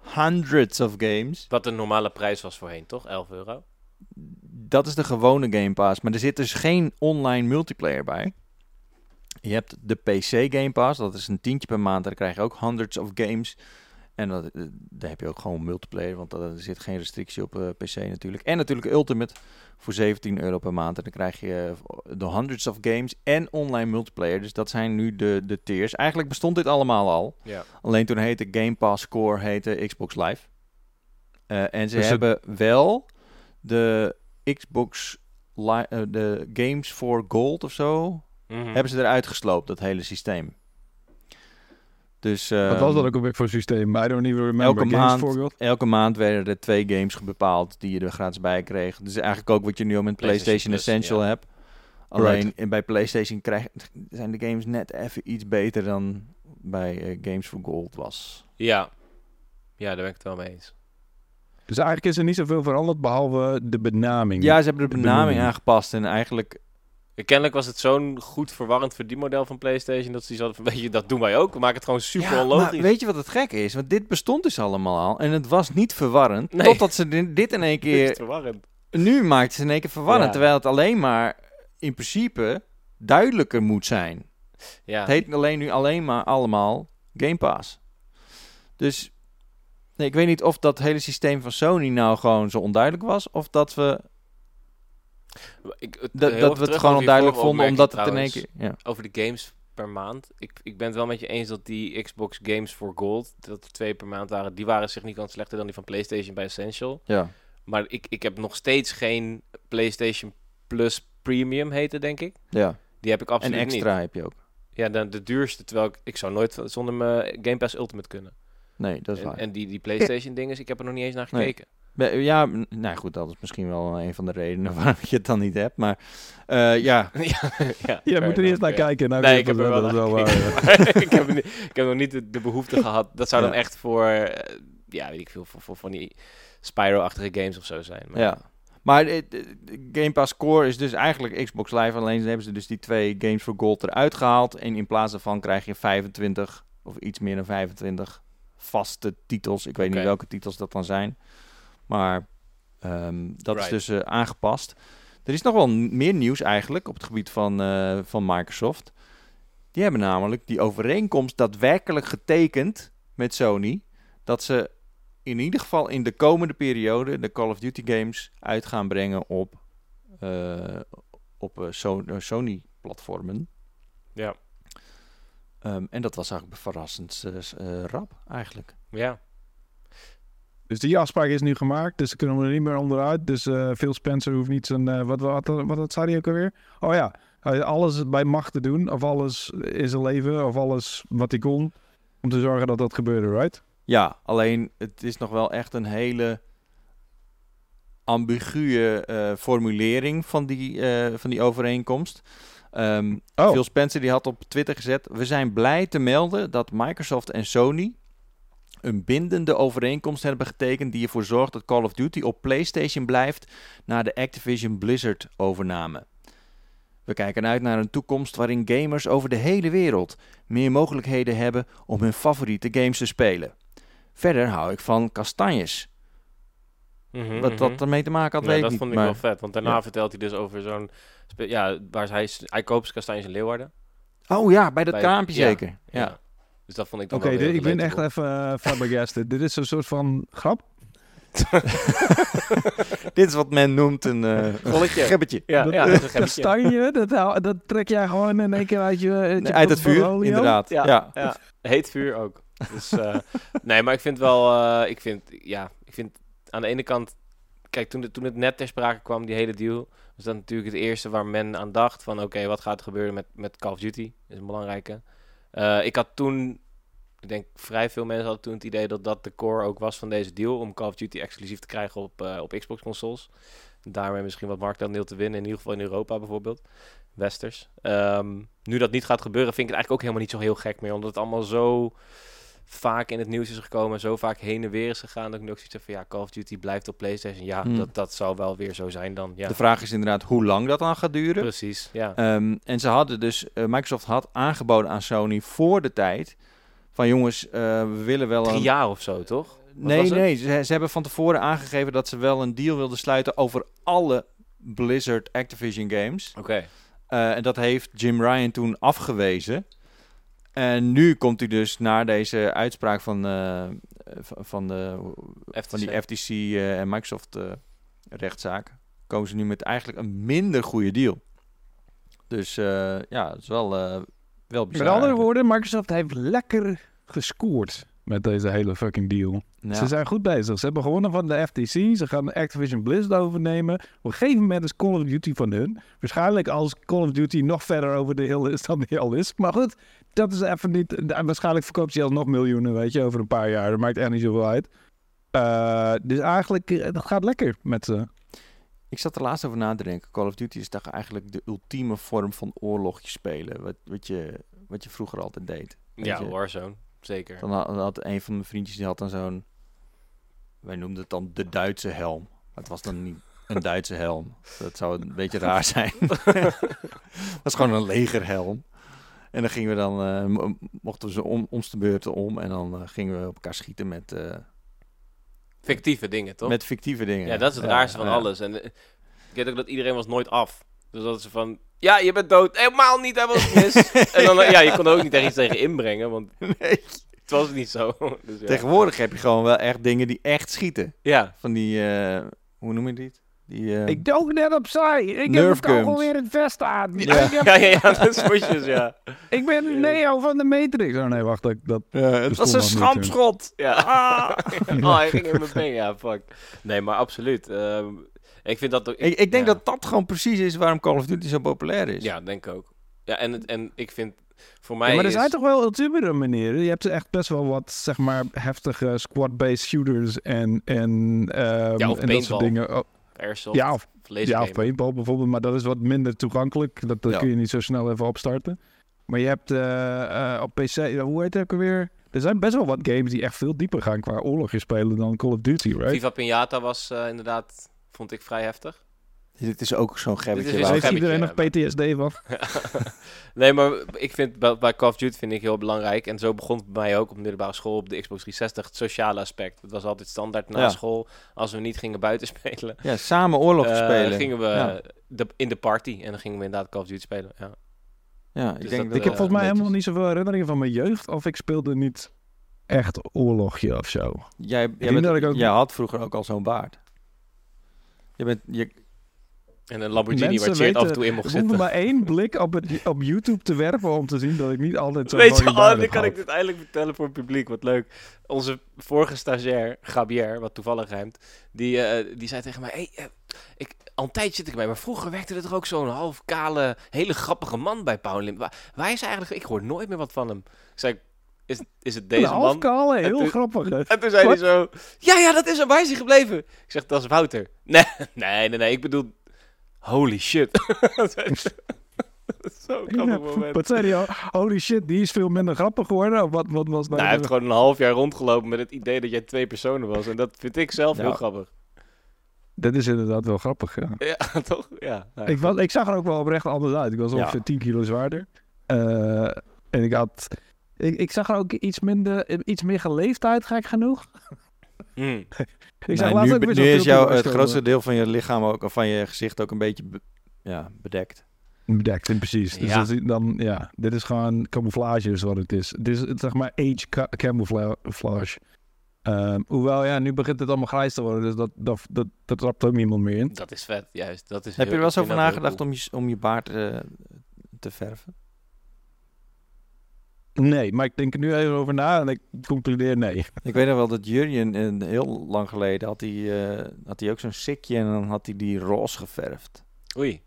hundreds of games. Wat de normale prijs was voorheen, toch? 11 euro? Dat is de gewone Game Pass. Maar er zit dus geen online multiplayer bij. Je hebt de PC Game Pass, dat is een tientje per maand. Daar krijg je ook hundreds of games. En dat, daar heb je ook gewoon multiplayer, want er zit geen restrictie op uh, PC natuurlijk. En natuurlijk Ultimate voor 17 euro per maand. En dan krijg je de hundreds of games en online multiplayer. Dus dat zijn nu de, de tiers. Eigenlijk bestond dit allemaal al. Ja. Alleen toen heette Game Pass Core heette Xbox Live. Uh, en ze dus hebben het... wel de Xbox li uh, de Games for Gold of zo. Mm -hmm. Hebben ze eruit gesloopt, dat hele systeem. Dus, Wat was dat ook alweer voor systeem? I don't even remember. Elke games maand, voorbeeld? elke maand werden er twee games bepaald die je er gratis bij kreeg. Dus eigenlijk ook wat je nu al met PlayStation, PlayStation Essential ja. hebt. Alleen right. bij PlayStation krijg, zijn de games net even iets beter dan bij uh, Games for Gold was. Ja. ja, daar ben ik het wel mee eens. Dus eigenlijk is er niet zoveel veranderd behalve de benaming. Ja, ze hebben de benaming aangepast en eigenlijk Kennelijk was het zo'n goed verwarrend verdienmodel van PlayStation dat ze hadden van, [LAUGHS] weet je, dat doen wij ook. We maken het gewoon super ja, onlogisch. Maar weet je wat het gekke is? Want dit bestond dus allemaal al en het was niet verwarrend. Nee. Totdat ze dit in één [LAUGHS] keer... verwarrend. Nu maakt ze in één keer verwarrend, Ja. terwijl het alleen maar in principe duidelijker moet zijn. Ja. Het heet alleen nu alleen maar allemaal Game Pass. Dus nee, ik weet niet of dat hele systeem van Sony nou gewoon zo onduidelijk was, of dat we Ik, het- dat, we het gewoon onduidelijk vonden, omdat het in één keer. Ja. Over de games per maand. Ik, ik ben het wel met je eens dat die Xbox Games for Gold, dat er twee per maand waren, die waren significant slechter dan die van PlayStation bij Essential. Ja. Maar ik, ik heb nog steeds geen PlayStation Plus Premium heten, denk ik. ja. Die heb ik En absoluut extra niet. heb je ook. Ja, de, de duurste, terwijl ik, ik zou nooit zonder mijn Game Pass Ultimate kunnen. Nee, dat is En, waar. en die, die PlayStation dingen, ik heb er nog niet eens naar gekeken. Ja, nou goed, dat is misschien wel een van de redenen [LAUGHS] waarom je het dan niet hebt. Maar eh, ja, [LAUGHS] ja, ja, [LAUGHS] Je moet er eerst naar kijken. Nou, Nee, ik heb er wel naar gekeken. ik, heb niet- ik heb nog niet de, de behoefte gehad. Dat zou dan echt voor, eh, ja, weet ik veel, voor, voor van die Spyro-achtige games of zo zijn. Maar, ja. Maar eh, Game Pass Core is dus eigenlijk Xbox Live. Alleen hebben ze dus die twee Games for Gold eruit gehaald. En in plaats daarvan krijg je 25 of iets meer dan 25 vaste titels. Ik weet niet welke titels dat dan zijn. Maar ehm, dat Right. is dus eh, aangepast. Er is nog wel meer nieuws eigenlijk op het gebied van, eh, van Microsoft. Die hebben namelijk die overeenkomst daadwerkelijk getekend met Sony. Dat ze in ieder geval in de komende periode de Call of Duty games uit gaan brengen op, eh, op So- Sony-platformen. ja. Ehm, en dat was eigenlijk verrassend eh, rap eigenlijk. ja. Dus die afspraak is nu gemaakt, dus kunnen we er niet meer onderuit. Dus eh Phil Spencer hoeft niet zijn... eh, wat, wat, wat, wat zei hij ook alweer? Oh ja, alles bij macht te doen, of alles in zijn leven, of alles wat hij kon, om te zorgen dat dat gebeurde, right? Ja, alleen het is nog wel echt een hele ambiguë eh, formulering van die, van die overeenkomst. Oh. Phil Spencer die had op Twitter gezet: We zijn blij te melden dat Microsoft en Sony een bindende overeenkomst hebben getekend die ervoor zorgt dat Call of Duty op PlayStation blijft na de Activision Blizzard overname. We kijken uit naar een toekomst waarin gamers over de hele wereld meer mogelijkheden hebben om hun favoriete games te spelen. Verder hou ik van kastanjes. Mhm, Wat mhm. dat ermee te maken had, Ja, weet dat ik vond niet. ik maar- wel vet. Want daarna ja. vertelt hij dus over zo'n... Ja, waar hij, hij koopt kastanjes in Leeuwarden. Oh ja, bij dat Bij- kraampje ja, zeker. Ja. Dus dat vond ik dan Oké, ik ben echt even uh, flabbergasted. Dit is een soort van grap. [LAUGHS] Dit is wat men noemt een uh, gebbetje. Ja, dat, ja, dat is een dat, hou- dat trek jij gewoon in één keer uit je... uit, je Uit het vuur, inderdaad. Ja, Ja. ja. heet vuur ook. Dus, eh, [LAUGHS] nee, maar ik vind wel, eh, ik vind, ja, ik vind aan de ene kant, kijk, toen, het- toen het net ter sprake kwam, die hele deal, was dat natuurlijk het eerste waar men aan dacht van, oké, wat gaat er gebeuren met, met Call of Duty? is een belangrijke. Uh, ik had toen, ik denk vrij veel mensen hadden toen het idee dat dat de core ook was van deze deal. Om Call of Duty exclusief te krijgen op, uh, op Xbox consoles. Daarmee misschien wat marktaandeel te winnen, in ieder geval in Europa bijvoorbeeld. Westers. Um, nu dat niet gaat gebeuren, vind ik het eigenlijk ook helemaal niet zo heel gek meer. Omdat het allemaal zo vaak in het nieuws is gekomen, zo vaak heen en weer is gegaan, dat ik nu ook zoiets heb van ja, Call of Duty blijft op PlayStation. Ja, hmm. dat, dat zal wel weer zo zijn dan. Ja. De vraag is inderdaad hoe lang dat dan gaat duren. Precies, ja. Um, en ze hadden dus, uh, Microsoft had aangeboden aan Sony voor de tijd van jongens, uh, we willen wel Drie een... jaar of zo, toch? Wat nee, nee, ze, ze hebben van tevoren aangegeven dat ze wel een deal wilden sluiten over alle Blizzard Activision games. Oké. Okay. Uh, en dat heeft Jim Ryan toen afgewezen. En nu komt hij dus naar deze uitspraak van, uh, van, de, van die FTC uh, en Microsoft uh, rechtszaak. Komen ze nu met eigenlijk een minder goede deal. Dus ja, het is wel, wel bizar. Met andere woorden, Microsoft heeft lekker gescoord met deze hele fucking deal. Ze zijn goed bezig. Ze hebben gewonnen van de FTC. Ze gaan Activision Blizzard overnemen. Op een gegeven moment is Call of Duty van hun. Waarschijnlijk als Call of Duty nog verder over de hill is dan die al is. Maar goed, dat is even niet... Waarschijnlijk verkoopt ze nog miljoenen, weet je, over een paar jaar. Dat maakt echt niet zoveel uit. Uh, dus eigenlijk, uh, dat gaat lekker met ze. Ik zat er laatst over na te denken. Call of Duty is toch eigenlijk de ultieme vorm van oorlogje spelen. Wat, wat, je, wat je vroeger altijd deed. Ja, je? Warzone. Zeker. Dan had, had, een van mijn vriendjes, die had dan zo'n... Wij noemden het dan de Duitse helm. Maar het was dan niet een Duitse helm. Dat zou een beetje raar [LAUGHS] zijn. [LAUGHS] dat was gewoon een legerhelm. En dan gingen we dan, uh, mochten we ze om, ons de beurten om. En dan uh, gingen we op elkaar schieten met... Uh, fictieve dingen, toch? Met fictieve dingen. Ja, dat is het raarste van alles. En ik weet ook dat iedereen was nooit af. Dus dat ze van, ja, je bent dood. Helemaal niet, hij was [LAUGHS] mis. en dan, ja, je kon er ook niet echt iets tegen inbrengen, want [LAUGHS] nee. het was niet zo. [LAUGHS] Dus ja. Tegenwoordig heb je gewoon wel echt dingen die echt schieten. Ja. Van die, uh, hoe noem je dit? Die, uh, ik dook net opzij. Ik heb alweer het vest aan. Ja, heb... ja, ja, ja, dat is ja. ik ben Neo van de Matrix. Oh nee, wacht. Dat, dat, ja, het was een schampschot. Ja. Ah. oh, hij ging in mijn been. Ja, fuck. Nee, maar absoluut. Uh, ik, vind dat ook, ik, ik, denk dat dat gewoon precies is waarom Call of Duty zo populair is. Ja, denk ik ook. Ja, en, en ik vind voor mij. Ja, maar er is... zijn toch wel ultiemere manieren. Je hebt echt best wel wat, zeg maar, heftige squad-based shooters en, en, um, ja, of en dat soort dingen. Oh. Airsoft, ja, of, ja, of paintball bijvoorbeeld, maar dat is wat minder toegankelijk. Dat, dat ja. kun je niet zo snel even opstarten. Maar je hebt uh, uh, op PC, hoe heet het ook alweer? Er zijn best wel wat games die echt veel dieper gaan qua oorlogje spelen dan Call of Duty, right? Viva Pinata was uh, inderdaad Vond ik vrij heftig. Dit is ook zo'n gebbetje. Waar heeft iedereen nog PTSD van? [LAUGHS] nee, maar ik vind bij Call of Duty vind ik heel belangrijk. En zo begon het bij mij ook op de middelbare school op de Xbox 360. Het sociale aspect. Het was altijd standaard na school. Als we niet gingen buiten [LAUGHS] spelen. Ja, samen oorlog uh, spelen. gingen we de, in de party. En dan gingen we inderdaad Call of Duty spelen. Ja, ja ik, dus denk dat, ik heb uh, volgens mij helemaal niet zoveel herinneringen van mijn jeugd. Of ik speelde niet echt oorlogje of zo. Jij, jij, bent, ook... jij had vroeger ook al zo'n baard. Je bent... Je... En een Lamborghini waar Cheert af en toe in mocht zitten. maar één blik op, het, op YouTube te werpen om te zien dat ik niet altijd zo Weet je, oh, nu kan ik dit eindelijk vertellen voor het publiek. Wat leuk. Onze vorige stagiair, Gabier, wat toevallig ruimt, die, uh, die zei tegen mij... Hey, uh, ik, al een tijdje zit ik bij, maar vroeger werkte er toch ook zo'n half kale, hele grappige man bij Paul Lim. Waar, waar is hij eigenlijk? Ik hoor nooit meer wat van hem. Ik zei, is, is het deze man? Kale, heel toen, grappig. [LAUGHS] En toen zei hij zo, ja, ja, dat is hem. Waar is hij gebleven? Ik zeg, dat is Wouter. [LAUGHS] Nee, nee, nee, nee. Ik bedoel, holy shit. [LAUGHS] Zo grappig moment. Wat zei hij? Holy shit, die is veel minder grappig geworden? Of wat, wat was nou? hij heeft gewoon een half jaar rondgelopen met het idee dat jij twee personen was. En dat vind ik zelf heel grappig. Dat is inderdaad wel grappig, ja. Ja, toch? Ja. Nou, ik, was, ik zag er ook wel oprecht anders uit. Ik was ongeveer 10 kilo zwaarder. Uh, en ik had ik, ik zag er ook iets, minder, iets meer geleefd uit, gek genoeg. [LAUGHS] Hmm. [LAUGHS] ik zag nee, nu, ook nu is jouw, het grootste deel van je lichaam ook, of van je gezicht ook een beetje ja, bedekt. Bedekt, in precies. Dus ja. dan, ja, dit is gewoon camouflage is wat het is. Dit is zeg maar age ca camouflage. Um, hoewel, ja, nu begint het allemaal grijs te worden, dus dat, dat, dat, dat trapt ook niemand meer in. Dat is vet, juist. Dat is Heb je er wel eens over nagedacht om, je, om je baard uh, te verven? Nee, maar ik denk er nu even over na en ik concludeer nee. Ik weet nog wel dat Jurjen heel lang geleden had hij, uh, had hij ook zo'n sikje en dan had hij die roze geverfd. Oei.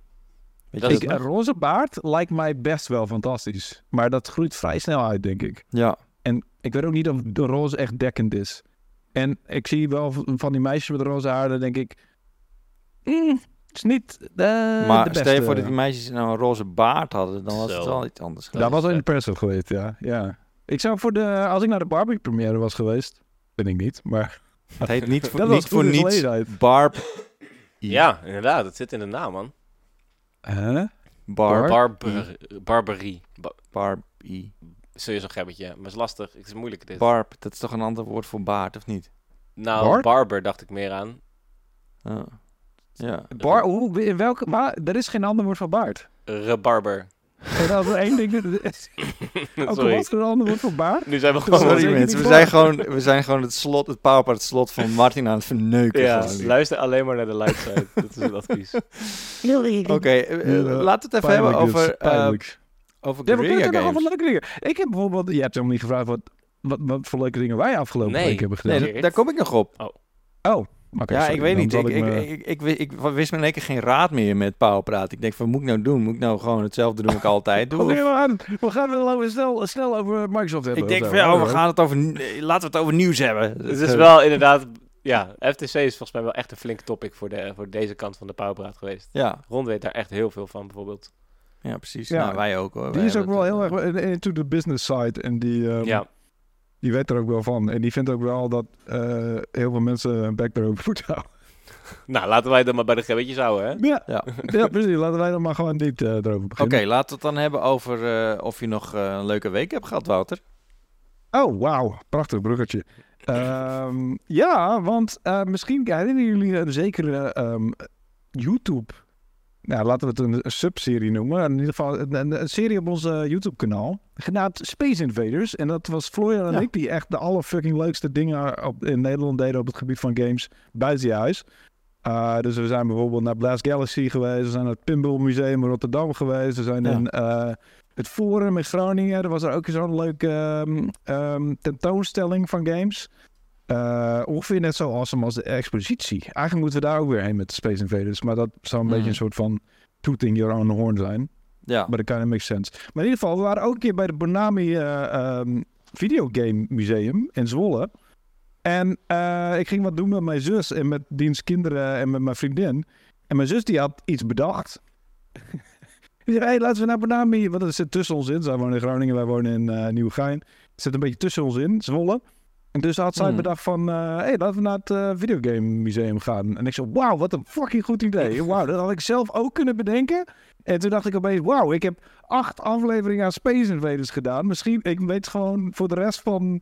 Dat ik, een roze baard lijkt mij best wel fantastisch. Maar dat groeit vrij snel uit, denk ik. Ja. En ik weet ook niet of de roze echt dekkend is. En ik zie wel van die meisjes met roze haar, dan denk ik... Mm, is niet uh, maar de beste. stel je voor dat die meisjes nou een roze baard hadden, dan was het wel iets anders geweest. Dat was in de geweest, ja. ja. Ik zou voor de... Als ik naar de Barbie première was geweest... Ben ik niet, maar... [LAUGHS] Het heet niet voor, niet voor niets Barb... Ja, inderdaad. Het zit in de naam, man. Huh? Bar Barber Barberie. Ba Barbie. Zul je zo'n gebbetje, maar het is lastig. Het is moeilijk dit. Barb, dat is toch een ander woord voor baard, of niet? Nou, barber dacht ik meer aan. Oh. Ja. Bar, hoe, in welke, maar, er is geen ander woord voor baard. Rebarber. En dat is één ding. [LAUGHS] Ook al was er een ander woord voor baard. Nu zijn we gewoon... Sorry mensen, we zijn gewoon, we zijn gewoon het slot, het powerpart slot van Martin aan het verneuken. Ja, luister alleen maar naar de light side. [LAUGHS] dat is het advies. Oké, okay, uh, uh, laten we het even hebben over... Uh, over guerrilla games. Over leuke dingen. Ik heb bijvoorbeeld... Je hebt helemaal niet gevraagd wat, wat, wat voor leuke dingen wij afgelopen nee. week hebben gedaan. Nee, daar kom ik nog op. Oh. Oh ja, ik weet niet. Ik, ik, ik, ik, ik, wist me in één keer geen raad meer met praten. Ik denk, wat moet ik nou doen? Moet ik nou gewoon hetzelfde doen wat ik [LAUGHS] altijd doe? we, gaan, we gaan het snel, snel over Microsoft hebben. Ik denk van, ja, we gaan het over... Laten we het over nieuws hebben. [LAUGHS] Het is wel inderdaad... Ja, FTC is volgens mij wel echt een flink topic voor, de, voor deze kant van de Powerpraat geweest. Ja. Ron weet daar echt heel veel van, bijvoorbeeld. Ja, precies. Ja, nou, wij ook hoor. Die is ook wel heel erg into the business side. En die, um, ja die weet er ook wel van. En die vindt ook wel dat uh, heel veel mensen een erover moeten houden. [LAUGHS] Nou, laten wij dan maar bij de gebbetjes houden, hè? Ja, ja. ja precies. Laten wij dan maar gewoon niet uh, erover beginnen. Oké, laten we het dan hebben over uh, of je nog uh, een leuke week hebt gehad, Wouter. Oh, wauw. Prachtig bruggetje. um, ja, want misschien herinneren jullie een zekere um, YouTube... Nou, laten we het een, een subserie noemen. In ieder geval een, een serie op ons YouTube-kanaal. Genaamd Space Invaders. En dat was Florian en ja. ik die echt de allerfucking leukste dingen op, in Nederland deden op het gebied van games buiten je huis. Uh, dus we zijn bijvoorbeeld naar Blast Galaxy geweest. We zijn naar het Pinball Museum in Rotterdam geweest. We zijn ja. in uh, het Forum in Groningen. Er was er ook zo'n leuke um, um, tentoonstelling van games. Uh, ongeveer net zo awesome als de expositie. Eigenlijk moeten we daar ook weer heen met de Space Invaders. Maar dat zou een mm. beetje een soort van tooting your own horn zijn. Ja. Maar dat kind of makes sense. Maar in ieder geval, we waren ook een keer bij de Bonami um, Videogame Museum in Zwolle. En uh, ik ging wat doen met mijn zus en met diens kinderen en met mijn vriendin. En mijn zus die had iets bedacht. [LAUGHS] Die zei, hey, laten we naar Bonami, want het zit tussen ons in. Zij wonen in Groningen, wij wonen in Nieuwegein. Het zit een beetje tussen ons in, Zwolle. En dus had zij hmm. bedacht van, uh, hey, laten we naar het uh, Videogame Museum gaan. En ik zo, wauw, wat een fucking goed idee. Wauw, dat had ik zelf ook kunnen bedenken. En toen dacht ik opeens, wauw, ik heb acht afleveringen aan Space Invaders gedaan. Misschien, ik weet gewoon voor de rest van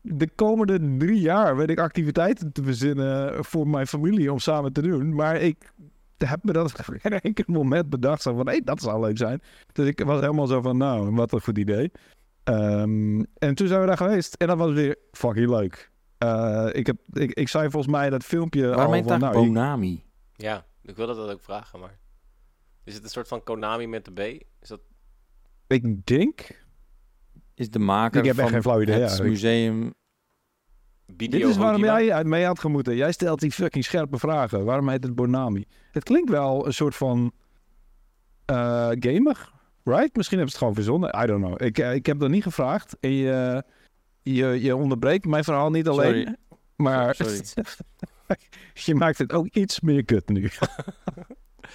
de komende drie jaar weet ik activiteiten te verzinnen voor mijn familie om samen te doen. Maar ik heb me dat [LAUGHS] geen enkel moment bedacht. Zo van, hé, hey, dat zou leuk zijn. Dus ik was helemaal zo van, nou, wat een goed idee. Um, en toen zijn we daar geweest. En dat was weer fucking leuk. Uh, ik, heb, ik, ik zei volgens mij dat filmpje Waarom al van... Nou, Konami? Ja, ik wilde dat ook vragen, maar... Is het een soort van Konami met de B? Is dat... Ik denk is de maker ik heb van geen flauw idee, het museum... Dit is waarom jij mee had gemoeten. Jij stelt die fucking scherpe vragen. Waarom heet het Bonami? Het klinkt wel een soort van uh, gamer, right? Misschien hebben ze het gewoon verzonnen. I don't know. Ik, eh, ik heb dat niet gevraagd. En je, je, je onderbreekt mijn verhaal niet alleen. Sorry. Maar Sorry. [LAUGHS] je maakt het ook iets meer kut nu. [LAUGHS]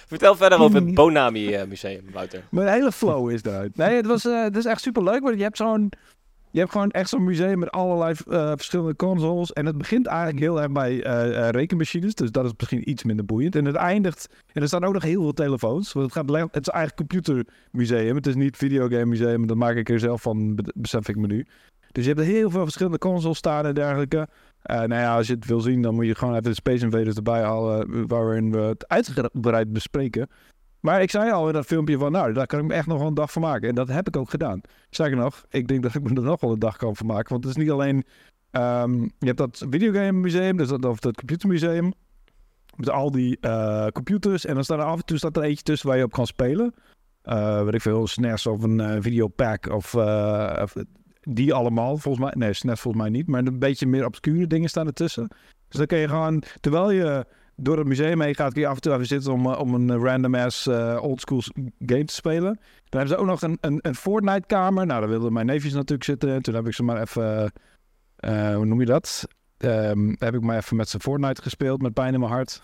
Vertel verder over het [LAUGHS] Bonami uh, Museum, Wouter. Mijn hele flow is eruit. Nee, het, was, uh, het is echt super leuk. Want je hebt zo'n... Je hebt gewoon echt zo'n museum met allerlei uh, verschillende consoles. En het begint eigenlijk heel erg bij rekenmachines. Dus dat is misschien iets minder boeiend. En het eindigt... En er staan ook nog heel veel telefoons. Want het, gaat, het is eigenlijk computermuseum. Het is niet videogame museum. Dat maak ik er zelf van, besef ik me nu. Dus je hebt heel veel verschillende consoles staan en dergelijke. Uh, nou ja, als je het wil zien, dan moet je gewoon even de Space Invaders erbij halen, waarin we het uitgebreid bespreken. Maar ik zei al in dat filmpje van, nou, daar kan ik me echt nog wel een dag van maken. En dat heb ik ook gedaan. Zeker nog, ik denk dat ik me er nog wel een dag kan van maken. Want het is niet alleen, um, je hebt dat videogame museum, dus dat, of dat computermuseum. Met al die uh, computers. En dan staat er af en toe staat er eentje tussen waar je op kan spelen. Uh, weet ik veel, SNES of een uh, videopack of, of die allemaal, volgens mij. Nee, SNES volgens mij niet. Maar een beetje meer obscure dingen staan ertussen. Dus dan kun je gewoon, terwijl je door het museum heen gaat, kun je af en toe even zitten om, om een random ass uh, oldschool game te spelen. Dan hebben ze ook nog een, een, een Fortnite-kamer. Nou, daar wilden mijn neefjes natuurlijk zitten. Toen heb ik ze maar even, hoe noem je dat? Um, heb ik maar even met zijn Fortnite gespeeld, met pijn in mijn hart.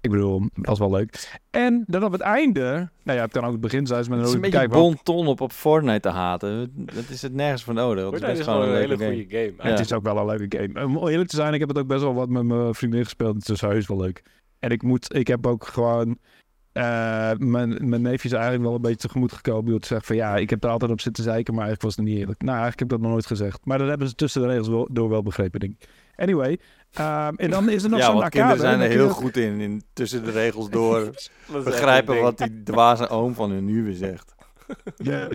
Ik bedoel, dat was wel leuk. En dan op het einde, nou ja, het kan ook het begin zijn. Met het is een beetje bon ton op op Fortnite te haten. Dat is het nergens voor nodig. Het is best gewoon een, hele goede game. Ja. Het is ook wel een leuke game. Om eerlijk te zijn, ik heb het ook best wel wat met mijn vriendin gespeeld. Het is heus wel leuk. En ik moet, ik heb ook gewoon uh, mijn, mijn neefje is eigenlijk wel een beetje tegemoet gekomen. Door te zeggen van ja, ik heb er altijd op zitten zeiken, maar eigenlijk was het niet eerlijk. Nou, eigenlijk heb ik dat nog nooit gezegd. Maar dat hebben ze tussen de regels wel, door wel begrepen, denk ik. Anyway, um, en dan is er nog ja, zo'n arcade. kinderen zijn er heel goed in, in tussen de regels [LAUGHS] door begrijpen wat die dwaze oom van hun nu weer zegt. [LAUGHS] Ja.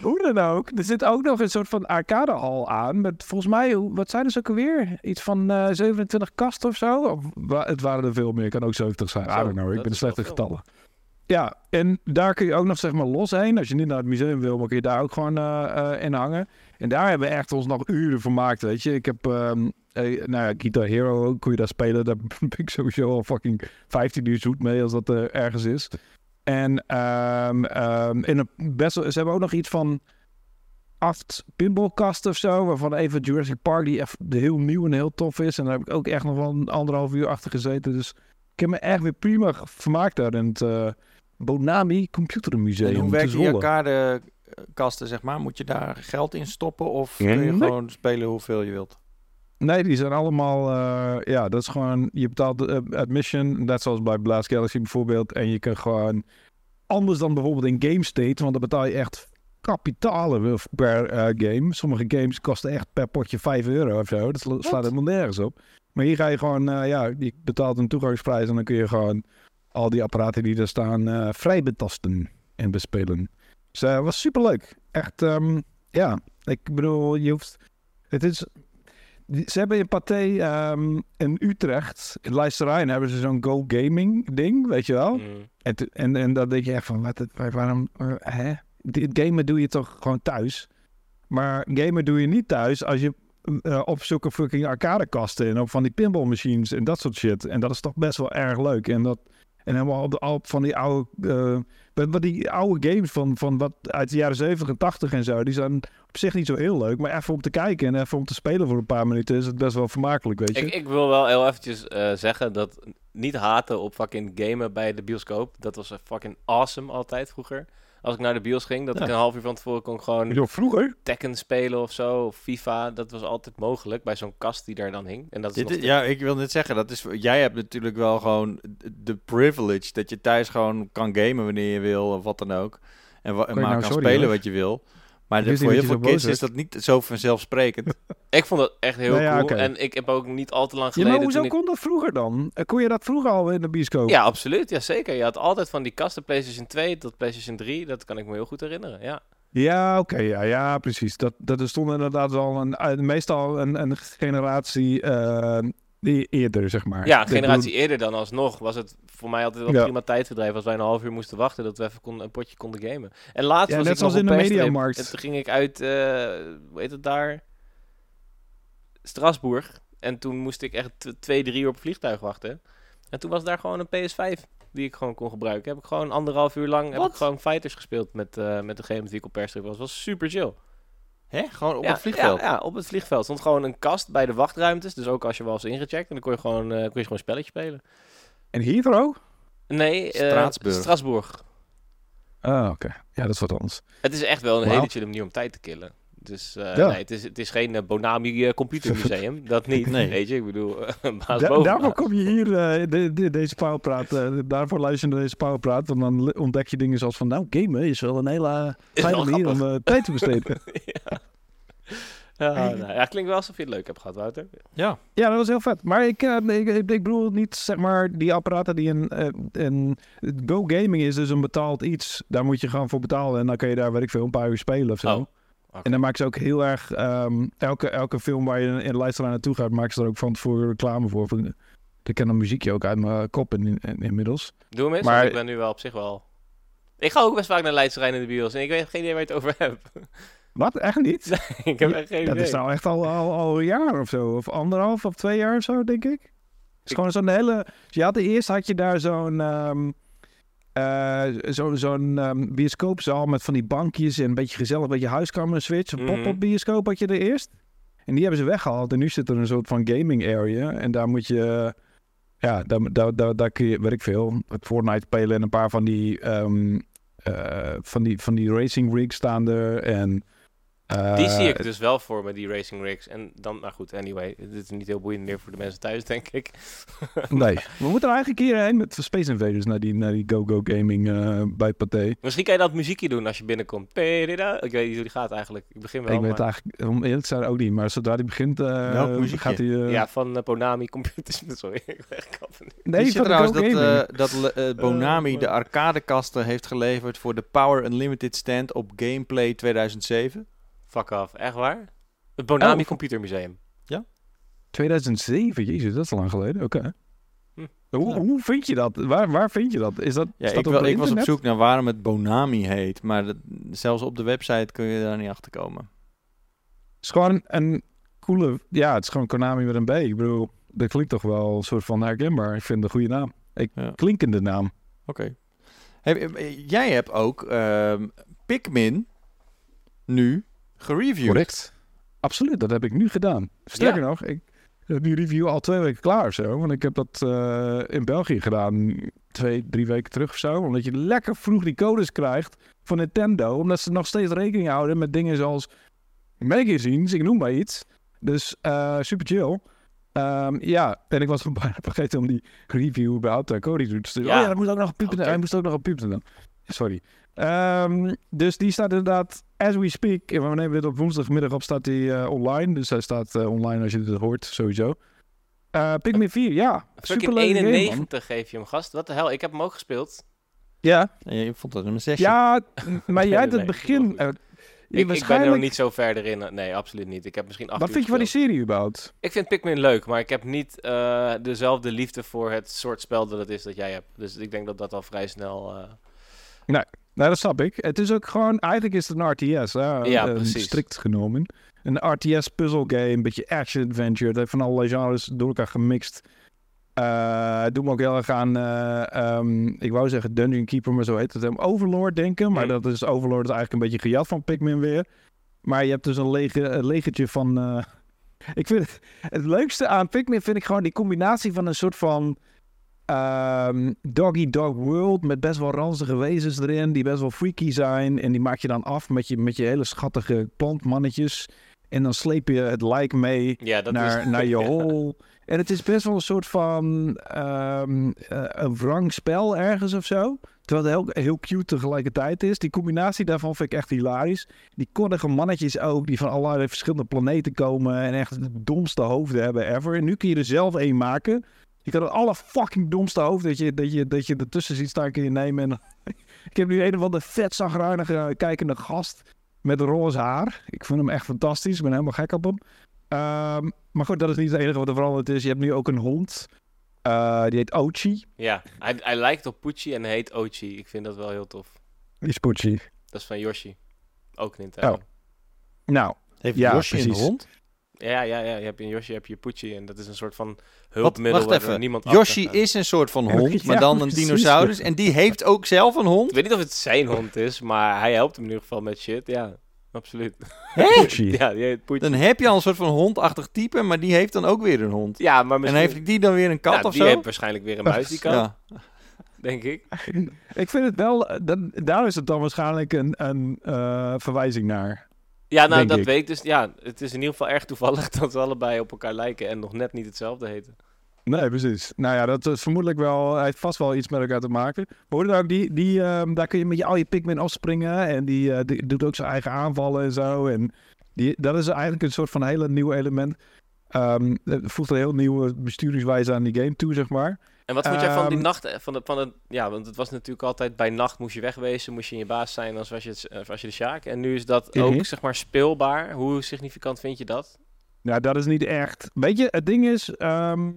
Hoe dan ook. Er zit ook nog een soort van arcadehal aan. Met volgens mij, wat zijn er ook alweer? Iets van uh, 27 kasten of zo? Of, het waren er veel meer. Kan ook 70 zijn. Zo, I don't know. Ik ben de slechte getallen. Ja, en daar kun je ook nog zeg maar los heen. Als je niet naar het museum wil, maar kun je daar ook gewoon uh, uh, in hangen. En daar hebben we echt ons nog uren vermaakt, weet je. Ik heb, um, uh, nou ja, Guitar Hero, kun je daar spelen. Daar [LAUGHS] ben ik sowieso al fucking 15 uur zoet mee als dat ergens is. En um, um, in een best ze hebben ook nog iets van acht pinballkasten of zo. Waarvan even Jurassic Park, die echt heel nieuw en heel tof is. En daar heb ik ook echt nog wel een anderhalf uur achter gezeten. Dus ik heb me echt weer prima vermaakt daar in het uh, Bonami Computermuseum. En hoe werkt die arcadekasten, zeg maar? Moet je daar geld in stoppen? Of kun je nee. gewoon spelen hoeveel je wilt? Nee, die zijn allemaal, uh, ja, dat is gewoon, je betaalt de uh, admission, net zoals bij Blast Galaxy bijvoorbeeld. En je kan gewoon, anders dan bijvoorbeeld in Game State, want dan betaal je echt kapitalen per uh, game. Sommige games kosten echt per potje 5 euro of zo. Dat slaat What? helemaal nergens op. Maar hier ga je gewoon, ja, je betaalt een toegangsprijs en dan kun je gewoon al die apparaten die er staan vrij betasten en bespelen. Dus dat was superleuk. Echt, um, ja, ik bedoel, je hoeft, het is ze hebben in Pathé um, in Utrecht, in Leisterijn, hebben ze zo'n Go Gaming ding, weet je wel? Mm. En, en, en dan denk je echt van, wat, waarom, uh, hè? Dit gamen doe je toch gewoon thuis? Maar gamen doe je niet thuis als je uh, op zulke fucking arcadekasten en op van die pinball machines en dat soort shit. En dat is toch best wel erg leuk. En dat, en helemaal op, de, op van die oude, uh, die oude games van, van wat uit de jaren 70 en 80 en zo, die zijn op zich niet zo heel leuk. Maar even om te kijken en even om te spelen voor een paar minuten is het best wel vermakelijk, weet je. Ik, ik wil wel heel eventjes uh, zeggen dat niet haten op fucking gamen bij de bioscoop. Dat was fucking awesome altijd vroeger als ik naar de bios ging, dat ja. ik een half uur van tevoren kon gewoon Yo, vroeger? Tekken spelen of zo, of FIFA. Dat was altijd mogelijk bij zo'n kast die daar dan hing. En dat is Dit, ja, ik wil net zeggen, dat is, jij hebt natuurlijk wel gewoon de privilege dat je thuis gewoon kan gamen wanneer je wil of wat dan ook. En, en maar nou, kan sorry, spelen hoor. wat je wil. Maar de, voor heel veel kids is dat niet zo vanzelfsprekend. [LAUGHS] ik vond dat echt heel nou ja, cool. Okay. En ik heb ook niet al te lang geleden... Ja, maar hoezo kon dat vroeger dan? Kon je dat vroeger al in de bioscoop? Ja, absoluut. Ja, zeker. Je had altijd van die kasten PlayStation 2 tot PlayStation 3. Dat kan ik me heel goed herinneren, ja. Ja, oké. Okay, ja, ja, precies. Dat, dat er stond inderdaad wel een, meestal een, een generatie uh, eerder, zeg maar. Ja, een generatie eerder dan alsnog was het voor mij altijd wel ja. prima tijdverdrijf als wij een half uur moesten wachten dat we even kon, een potje konden gamen. En laatst ja, was net ik zoals nog in de mediamarkt. En toen ging ik uit, uh, hoe heet het daar? Strasbourg. En toen moest ik echt twee, drie uur op het vliegtuig wachten. En toen was daar gewoon een PS5 die ik gewoon kon gebruiken. Heb ik gewoon anderhalf uur lang heb ik gewoon fighters gespeeld met, uh, met degene met wie ik op perstrip was. was super chill. Hè? Gewoon op ja, het vliegveld? Ja, ja, op het vliegveld. stond gewoon een kast bij de wachtruimtes. Dus ook als je was ingecheckt. En dan kon je gewoon, uh, kon je gewoon een spelletje spelen. En Heathrow? Nee, Straatsburg. Uh, Strasbourg. Ah, oké. Okay. Ja, dat is wat anders. Het is echt wel een wow. hele chille manier om tijd te killen. Dus uh, ja. nee, het is, het is geen uh, Bonami uh, computermuseum. [LAUGHS] dat niet. Nee. Weet je, ik bedoel, [LAUGHS] baas da Daarvoor kom je hier de, de, deze powerpraat. daarvoor luister je naar deze powerpraat. Want dan ontdek je dingen zoals van, nou, gamen is wel een hele fijne manier om tijd te besteden. [LAUGHS] ja. Ja, nou, ja, klinkt wel alsof je het leuk hebt gehad, Wouter. Ja, ja dat was heel vet. Maar ik, uh, ik, ik, ik, bedoel niet, zeg maar, die apparaten die een, uh, een... Go Gaming is dus een betaald iets. Daar moet je gewoon voor betalen. En dan kan je daar, weet ik veel, een paar uur spelen of zo. Oh. Okay. En dan maken ze ook heel erg... Um, elke, elke film waar je in de luisteraar naartoe gaat... maken ze er ook van tevoren reclame voor. Ik ken een muziekje ook uit mijn kop in, in, inmiddels. Doe hem eens, maar ik ben nu wel op zich wel... Ik ga ook best vaak naar Leidsterrein in de bios. En ik weet geen idee waar je het over hebt. [LAUGHS] Wat? Echt niet? ik heb echt geen Dat idee. is nou echt al, al, al een jaar of zo. Of anderhalf of twee jaar of zo, denk ik. Het is Ik- gewoon zo'n hele... Dus je had eerst had je daar zo'n... eh, zo, zo'n ehm, bioscoopzaal met van die bankjes en een beetje gezellig, een beetje huiskamer switch. Een Mhm. pop-up bioscoop had je er eerst. En die hebben ze weggehaald. En nu zit er een soort van gaming area. En daar moet je... Ja, daar, daar, daar, daar kun je, weet ik veel, het Fortnite spelen en een paar van die, ehm, eh, van die, van die racing rigs staan er. En, eh, Die zie ik dus wel voor me, die racing rigs. En dan, nou goed, anyway. Dit is niet heel boeiend meer voor de mensen thuis, denk ik. [LAUGHS] Nee, we moeten er eigenlijk een keer heen met Space Invaders naar die, naar die Go-Go Gaming eh, bij Pathé. Misschien kan je dat muziekje doen als je binnenkomt. Perida. Ik weet niet hoe die gaat eigenlijk. Ik begin wel, ik weet het maar- eigenlijk, om eerlijk te zijn ook niet, maar zodra die begint, eh, gaat hij... eh, Ja, van eh, Bonami Computers. [LAUGHS] Sorry, ik ben nee, je van de trouwens dat, eh, dat eh, Bonami de arcadekasten heeft geleverd voor de Power Unlimited stand op Gameplay 2007? Fuck off. Echt waar? Het Bonami Oh. Computermuseum. 2007, jezus, dat is lang geleden. Oké. Hm. Hoe, hoe vind je dat? Waar, waar vind je dat? Is dat Ja, staat ik, wel, ik was op zoek naar waarom het Bonami heet, maar dat, zelfs op de website kun je daar niet achter komen. Het is gewoon een coole... Ja, het is gewoon Konami met een B. Ik bedoel, dat klinkt toch wel een soort van herkenbaar. Ik vind het een goede naam. Ik, Ja. Klinkende naam. Oké. Heb- eh, jij hebt ook ehm, Pikmin nu gereviewd. Correct. Absoluut, dat heb ik nu gedaan. Sterker nog, ik heb die review al twee weken klaar of zo. Want ik heb dat eh, in België gedaan, twee, drie weken terug of zo. Omdat je lekker vroeg die codes krijgt van Nintendo. Omdat ze nog steeds rekening houden met dingen zoals magazines, ik noem maar iets. Dus eh, super chill. Ehm, ja, en ik was [LAUGHS] bijna vergeten om die review naar Cody toe te sturen. Ja. Oh ja, hij moest ook nog op piepen. Oké. Hij moest ook nog op dan. Sorry. Ehm, dus die staat inderdaad, as we speak, en we nemen dit op woensdagmiddag op, staat die eh, online. Dus hij staat eh, online als je dit hoort, sowieso. Eh Pikmin 4, ja. Game, man. 91 geef je hem, gast. Wat de hel, ik heb hem ook gespeeld. Ja, En je vond dat een 6. ja, maar [LAUGHS] jij Nee, het nee, begin... eh, Ik, ik ben er niet zo ver erin. Nee, absoluut niet. Ik heb misschien acht Wat uur vind je van die serie überhaupt? Ik vind Pikmin leuk, maar ik heb niet eh, dezelfde liefde voor het soort spel dat het is dat jij hebt. Dus ik denk dat dat al vrij snel... eh, Nou, dat snap ik. Het is ook gewoon, eigenlijk is het een RTS, hè? Ja, precies. strikt genomen. Een RTS puzzle game, een beetje action adventure. Heeft van allerlei genres door elkaar gemixt. Eh doe me ook heel erg aan, eh, ehm, ik wou zeggen Dungeon Keeper, maar zo heet het hem. Overlord denken, maar Hmm. dat is Overlord is eigenlijk een beetje gejat van Pikmin weer. Maar je hebt dus een, lege, een legertje van... eh, [LAUGHS] ik vind het, het leukste aan Pikmin vind ik gewoon die combinatie van een soort van... ehm, doggy dog world met best wel ranzige wezens erin die best wel freaky zijn. En die maak je dan af met je, met je hele schattige plantmannetjes. En dan sleep je het lijk mee ja, dat naar, is... [LAUGHS] naar je ja. hol. En het is best wel een soort van eh, een wrang spel ergens of zo. Terwijl het heel, heel cute tegelijkertijd is. Die combinatie daarvan vind ik echt hilarisch. Die koddige mannetjes ook, die van allerlei verschillende planeten komen. En echt de domste hoofden hebben ever. En nu kun je er zelf één maken. Je kan het alle fucking domste hoofd dat je, dat je, dat je ertussen ziet staan, kun je nemen. En [LAUGHS] ik heb nu een of andere vet zagrijnige kijkende gast met roze haar. Ik vind hem echt fantastisch. Ik ben helemaal gek op hem. Ehm, maar goed, dat is niet het enige wat er veranderd is. Je hebt nu ook een hond. Eh, die heet Ochi. Ja, hij, hij lijkt op Pucci en heet Ochi. Ik vind dat wel heel tof. Die is Pochi. Dat is van Yoshi. Ook Nintendo. Oh. Nou, Heeft Ja, Yoshi een precies. hond? Ja, ja, ja. Je hebt in Yoshi heb je Pucci en dat is een soort van hulpmiddel wacht waar er even. niemand Yoshi is een soort van hond, maar dan een precies. dinosaurus. En die heeft ook zelf een hond. Ik weet niet of het zijn hond is, maar hij helpt hem in ieder geval met shit. Ja, absoluut. [LAUGHS] Pochi. Ja, die heet Pucci. Dan heb je al een soort van hondachtig type, maar die heeft dan ook weer een hond. Ja, maar En misschien... heeft die dan weer een kat ja, of die zo? heeft waarschijnlijk weer een muis die kan, Ja. denk ik. [LAUGHS] ik vind het wel... eh, Dan, daar is het dan waarschijnlijk een, een eh, verwijzing naar. Ja, nou, dat ik. weet ik dus. Ja, het is in ieder geval erg toevallig [LAUGHS] dat ze allebei op elkaar lijken en nog net niet hetzelfde heten. Nee, precies. Nou ja, dat is vermoedelijk wel... Hij heeft vast wel iets met elkaar te maken. Maar ook, die, die, ehm, daar kun je met je, al je Pikmin afspringen. En die, eh, die doet ook zijn eigen aanvallen en zo. En die, dat is eigenlijk een soort van hele nieuw element. Ehm het voegt een heel nieuwe besturingswijze aan die game toe, zeg maar. En wat vond jij van die Ehm, nacht? eh, Van de, van de, ja, want het was natuurlijk altijd bij nacht moest je wegwezen, moest je in je baas zijn als was je, het, eh, was je de Sjaak. En nu is dat Mhm. ook zeg maar speelbaar. Hoe significant vind je dat? Ja, dat is niet echt. Weet je, het ding is, ehm,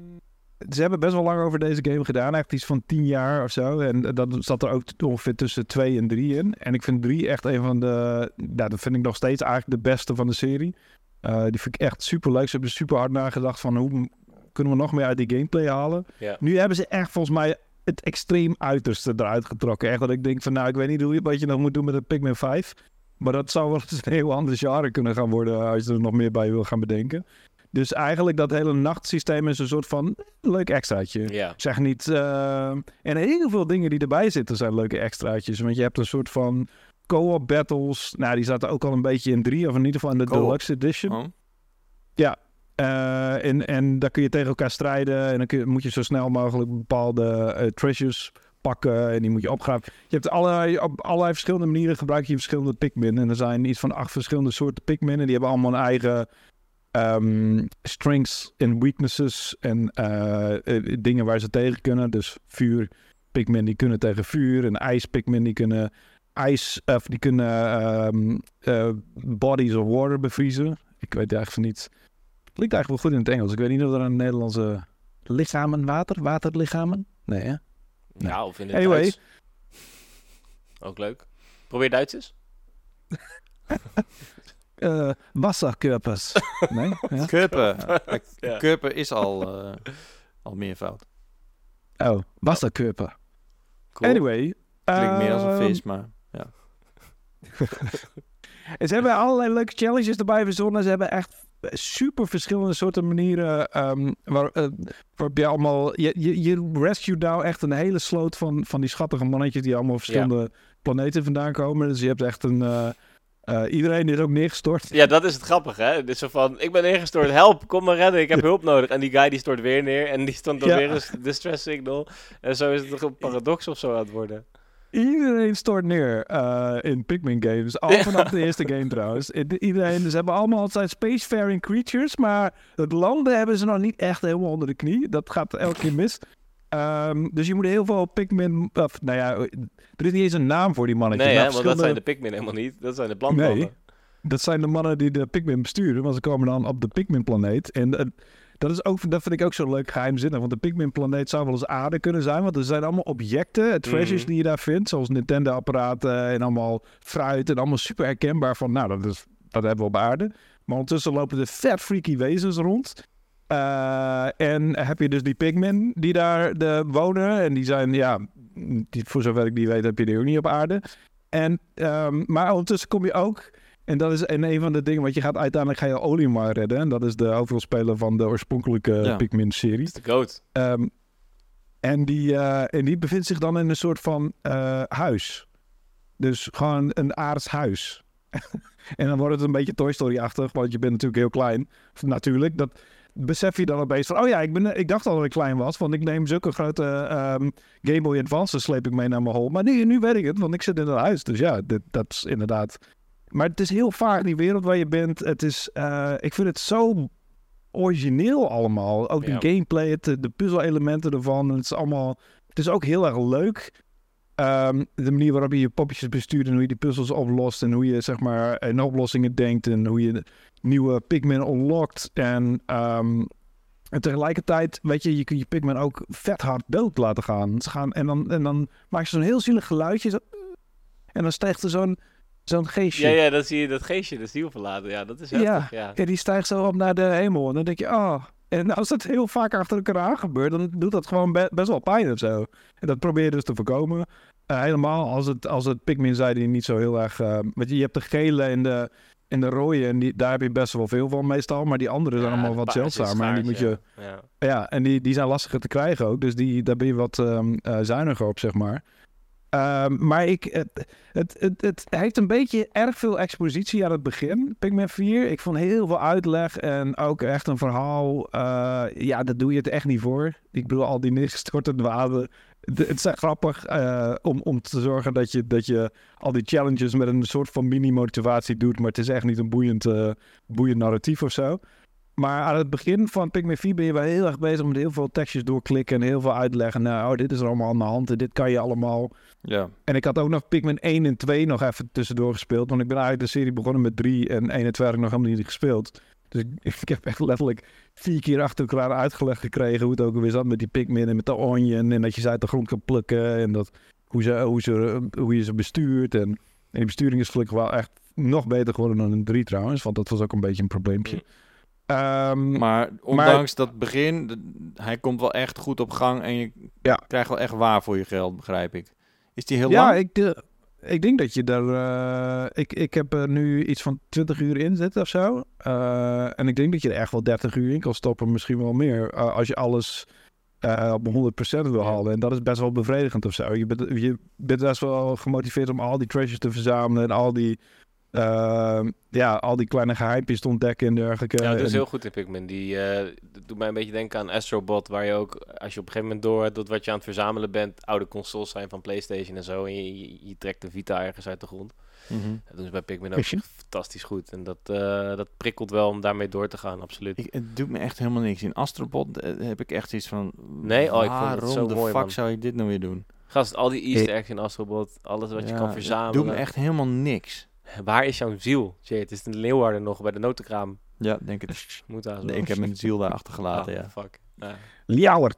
ze hebben best wel lang over deze game gedaan. Echt iets van tien jaar of zo. En dat zat er ook ongeveer tussen twee en drie in. En ik vind drie echt een van de... Nou, dat vind ik nog steeds eigenlijk de beste van de serie. Uh, die vind ik echt super leuk. Ze hebben super hard nagedacht van hoe kunnen we nog meer uit die gameplay halen. Ja. Nu hebben ze echt volgens mij het extreem uiterste eruit getrokken. Echt dat ik denk van nou, ik weet niet hoe je, wat je nog moet doen met een Pikmin 5. Maar dat zou wel eens een heel ander genre kunnen gaan worden als je er nog meer bij wil gaan bedenken. Dus eigenlijk dat hele nachtsysteem is een soort van leuk extraatje. Ja. Zeg niet... Uh, en heel veel dingen die erbij zitten zijn leuke extraatjes. Want je hebt een soort van co-op battles. Nou, die zaten ook al een beetje in drie. Of in ieder geval in de Deluxe Edition. Oh. Ja. Uh, en, en daar kun je tegen elkaar strijden. En dan kun je, moet je zo snel mogelijk bepaalde uh, treasures pakken. En die moet je opgraven. Je hebt allerlei, op allerlei verschillende manieren gebruik je verschillende Pikmin. En er zijn iets van acht verschillende soorten Pikmin. En die hebben allemaal een eigen um, strengths en weaknesses. En uh, dingen waar ze tegen kunnen. Dus vuur Pikmin die kunnen tegen vuur. En ijs Pikmin die kunnen ijs, of die kunnen uh, bodies of water bevriezen. Ik weet eigenlijk van niet. Klinkt eigenlijk wel goed in het Engels. Ik weet niet of er een Nederlandse lichamen water, waterlichamen. Nee, hè? Nee. Ja, of in het anyway. Duits. Ook leuk. Probeer Duitsers. uh, [LAUGHS] wasserkörpers. [LAUGHS] nee? Ja? Körper. ja. Körper is al, uh, al meervoud. Oh, wasserkörper. Cool. Anyway. Klinkt meer als een ehm, vis, maar ja. [LAUGHS] en ze hebben allerlei leuke challenges erbij verzonnen. Ze hebben echt super verschillende soorten manieren um, waar, uh, waarop je allemaal... Je, je, je rescue nou echt een hele sloot van, van die schattige mannetjes die allemaal verschillende ja. planeten vandaan komen. Dus je hebt echt een... Uh, uh, iedereen is ook neergestort. Ja, dat is het grappige, hè? Dus zo van, ik ben neergestort, help, kom me redden, ik heb hulp nodig. En die guy die stort weer neer en die stond dan ja. weer een distress signal. En zo is het toch een paradox of zo aan het worden. Iedereen stort neer uh, in Pikmin games. Al vanaf de eerste game trouwens. [LAUGHS] Iedereen, ze hebben allemaal zijn spacefaring creatures, maar het landen hebben ze nog niet echt helemaal onder de knie. Dat gaat elke keer mis. Um, dus je moet heel veel Pikmin... Of, nou ja, er is niet eens een naam voor die mannetjes. Nee, want dat zijn de Pikmin helemaal niet. Dat zijn de plantmannen. Nee, dat zijn de mannen die de Pikmin besturen. Want ze komen dan op de Pikmin-planeet. En uh, dat, is ook, dat vind ik ook zo leuk geheimzinnig. Want de Pikmin-planeet zou wel eens aarde kunnen zijn. Want er zijn allemaal objecten, treasures Mhm. mm. die je daar vindt. Zoals Nintendo-apparaten en allemaal fruit. En allemaal super herkenbaar van, nou, dat, is, dat hebben we op aarde. Maar ondertussen lopen er vet freaky wezens rond. Uh, en heb je dus die Pikmin die daar de wonen. En die zijn, ja, die, voor zover ik die weet, heb je die ook niet op aarde. En, um, maar ondertussen kom je ook... En dat is en een van de dingen, want je gaat uiteindelijk ga je Olimar redden. En dat is de hoofdrolspeler van de oorspronkelijke ja. Pikmin-serie. de goat. Um, en, die, uh, en die bevindt zich dan in een soort van uh, huis. Dus gewoon een aards huis. [LAUGHS] en dan wordt het een beetje Toy Story-achtig, want je bent natuurlijk heel klein. Natuurlijk, dat besef je dan opeens van... Oh ja, ik, ben, ik dacht al dat ik klein was, want ik neem zulke grote um, Game Boy Advance sleep ik mee naar mijn hol. Maar nu, nu weet ik het, want ik zit in een huis. Dus ja, dit, dat is inderdaad... Maar het is heel vaak die wereld waar je bent. Het is, uh, ik vind het zo origineel allemaal. Ook Ja. de gameplay, het, de puzzelelementen ervan. Het is allemaal... Het is ook heel erg leuk. Ehm, de manier waarop je je poppetjes bestuurt en hoe je die puzzels oplost. En hoe je zeg maar in oplossingen denkt. En hoe je nieuwe Pikmin unlockt. En, um, en tegelijkertijd, weet je, je kunt je Pikmin ook vet hard dood laten gaan. Ze gaan en, dan, en dan maak je zo'n heel zielig geluidje. Zo, en dan stijgt er zo'n zo'n geestje. Ja, ja, dan zie je dat geestje de ziel verlaten. Ja, dat is heftig. Ja, ja. die stijgt zo op naar de hemel. En dan denk je, oh. En als dat heel vaak achter elkaar aan gebeurt, dan doet dat gewoon be best wel pijn of zo. En dat probeer je dus te voorkomen. Uh, helemaal als het, als het Pikmin zijn die niet zo heel erg... Uh, weet je, je hebt de gele en de, en de rode en die, daar heb je best wel veel van meestal. Maar die andere zijn Ja, allemaal wat zeldzamer. En die moet je... Ja. Ja, en die, die zijn lastiger te krijgen ook. Dus die, daar ben je wat um, uh, zuiniger op, zeg maar. Um, maar ik, het, het, het, het, heeft een beetje erg veel expositie aan het begin, Pikmin 4. Ik vond heel veel uitleg en ook echt een verhaal. Uh, ja, dat doe je het echt niet voor. Ik bedoel, al die neergestorte dwaden. Het is grappig uh, om, om te zorgen dat je, dat je al die challenges met een soort van mini-motivatie doet. Maar het is echt niet een boeiend, uh, boeiend narratief of zo. Maar aan het begin van Pikmin 4 ben je wel heel erg bezig met heel veel tekstjes doorklikken en heel veel uitleggen. Nou, oh, dit is er allemaal aan de hand en dit kan je allemaal. Ja. En ik had ook nog Pikmin 1 en 2 nog even tussendoor gespeeld. Want ik ben eigenlijk de serie begonnen met 3 en 1 en 2 heb ik nog helemaal niet gespeeld. Dus ik, [LAUGHS] ik heb echt letterlijk vier keer achter elkaar uitgelegd gekregen hoe het ook alweer zat met die Pikmin en met de onion. En dat je ze uit de grond kan plukken en dat, hoe, ze, hoe, ze, hoe je ze bestuurt. En, en die besturing is gelukkig wel echt nog beter geworden dan een 3 trouwens, want dat was ook een beetje een probleempje. Mm. Ehm, Maar ondanks dat begin, de- hij komt wel echt goed op gang en je Ja. krijgt wel echt waar voor je geld, begrijp ik. Is die heel ja, lang? ik, de, ik denk dat je daar. eh, ik, ik heb er nu iets van 20 uur in zitten of zo. Eh, en ik denk dat je er echt wel 30 uur in kan stoppen, misschien wel meer. eh, als je alles op 100% wil Ja. halen. En dat is best wel bevredigend of zo. Je bent, je bent best wel gemotiveerd om al die treasures te verzamelen en al die. Eh, ja, al die kleine geheimpjes te ontdekken en dergelijke. Ja, dat is En- heel goed in Pikmin. Die eh, dat doet mij een beetje denken aan Astrobot, waar je ook, als je op een gegeven moment door hebt dat wat je aan het verzamelen bent, oude consoles zijn van PlayStation en zo, en je, je, je trekt de Vita ergens uit de grond. Mhm. Dat doen ze bij Pikmin ook fantastisch goed. En dat, eh, dat prikkelt wel om daarmee door te gaan, absoluut. Ik, het doet me echt helemaal niks. In Astrobot eh, heb ik echt iets van... Nee? Oh, ik vond het waarom zo de mooi, fuck man. zou je dit nou weer doen? Gast, al die easter eggs in Astrobot, alles wat je kan het verzamelen. doet me echt helemaal niks. Waar is jouw ziel? Jay, het is in Leeuwarden nog bij de notenkraam. Ja, denk het. [LAUGHS] Moet daar zo. Nee, ik heb mijn ziel daar achtergelaten, Ah, ja. fuck. Ja.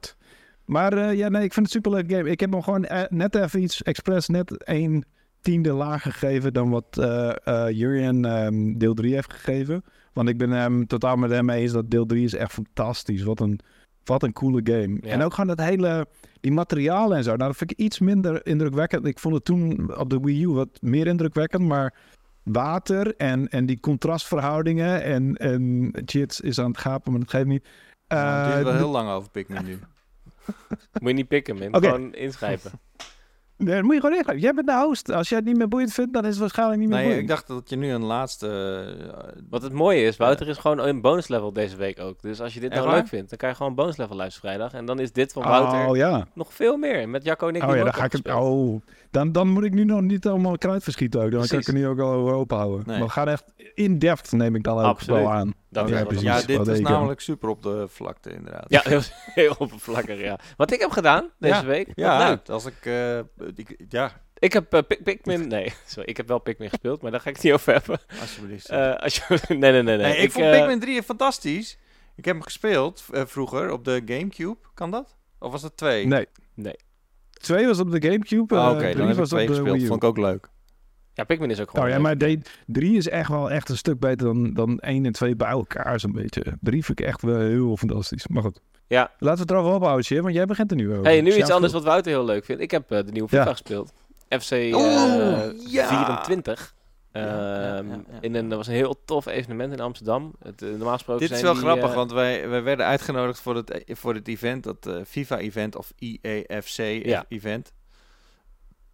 Maar eh, ja, nee, ik vind het een superleuk game. Ik heb hem gewoon eh, net even iets expres net een tiende lager gegeven dan wat eh eh, Jurien ehm, deel 3 heeft gegeven. Want ik ben hem totaal met hem eens dat deel 3 is echt fantastisch. Wat een, wat een coole game. Ja. En ook gewoon dat hele, die materialen en zo. Nou, dat vind ik iets minder indrukwekkend. Ik vond het toen op de Wii U wat meer indrukwekkend, maar water en, en die contrastverhoudingen en, en Chits is aan het gapen, maar dat geeft niet. Nou, het duurt wel Eh, heel lang over Pikmin nu. [LAUGHS] Moet je niet pikken, man. Gewoon inschrijven. [LAUGHS] Nee, dat moet je gewoon ingeven. Jij bent de host. Als jij het niet meer boeiend vindt, dan is het waarschijnlijk niet meer Nee, boeiend. ik dacht dat je nu een laatste... eh, Wat het mooie is, Wouter is gewoon in bonus level deze week ook. Dus als je dit Echt nou waar? leuk vindt, dan kan je gewoon bonus level luisteren vrijdag. En dan is dit van Wouter Oh ja. nog veel meer. Met Jacco en ik Oh ja, dan ga ik het. Oh, dan, dan moet ik nu nog niet allemaal kruid verschieten ook. Dan kan ik er nu ook al over open houden. Nee. Maar we gaan echt in depth neem ik dan ook Absoluut. wel aan. Dat Ja, precies. ja, dit wat is namelijk super op de vlakte inderdaad. Ja, heel, heel oppervlakkig, ja. Wat ik heb gedaan deze Ja. week. Ja, leuk. als ik... eh, ik ja, Ik heb eh, Pik- Pikmin... Nee, [LAUGHS] sorry, ik heb wel Pikmin gespeeld, maar daar ga ik het niet over hebben. alsjeblieft. Eh, als je, [LAUGHS] nee, nee, nee. nee. nee, ik, vond Pikmin 3 fantastisch. Ik heb hem gespeeld vroeger op de Gamecube. Kan dat? Of was dat 2? Nee. Nee. Twee was op de Gamecube. Oh, Oké, drie dan heb ik was op twee de gespeeld. Wii U. Vond ik ook leuk. Ja, Pikmin is ook gewoon Oh ja, leuk. maar de, drie is echt wel echt een stuk beter dan, dan één en twee bij elkaar zo'n beetje. Drie vind ik echt wel heel fantastisch. Maar goed. Ja. Laten we het erover ophouden, Sjeer, want jij begint er nu over. Hey, nu iets anders wat Wouter heel leuk vindt. Ik heb eh, de nieuwe Ja. FIFA gespeeld. FC eh, Oeh, ja. 24. Ja, ja, Ehm, ja, ja. in een, dat was een heel tof evenement in Amsterdam. Het, eh, normaal gesproken Dit is wel die, grappig, eh, want wij, wij werden uitgenodigd voor het, voor het event, dat eh, FIFA-event of E IEFC-event.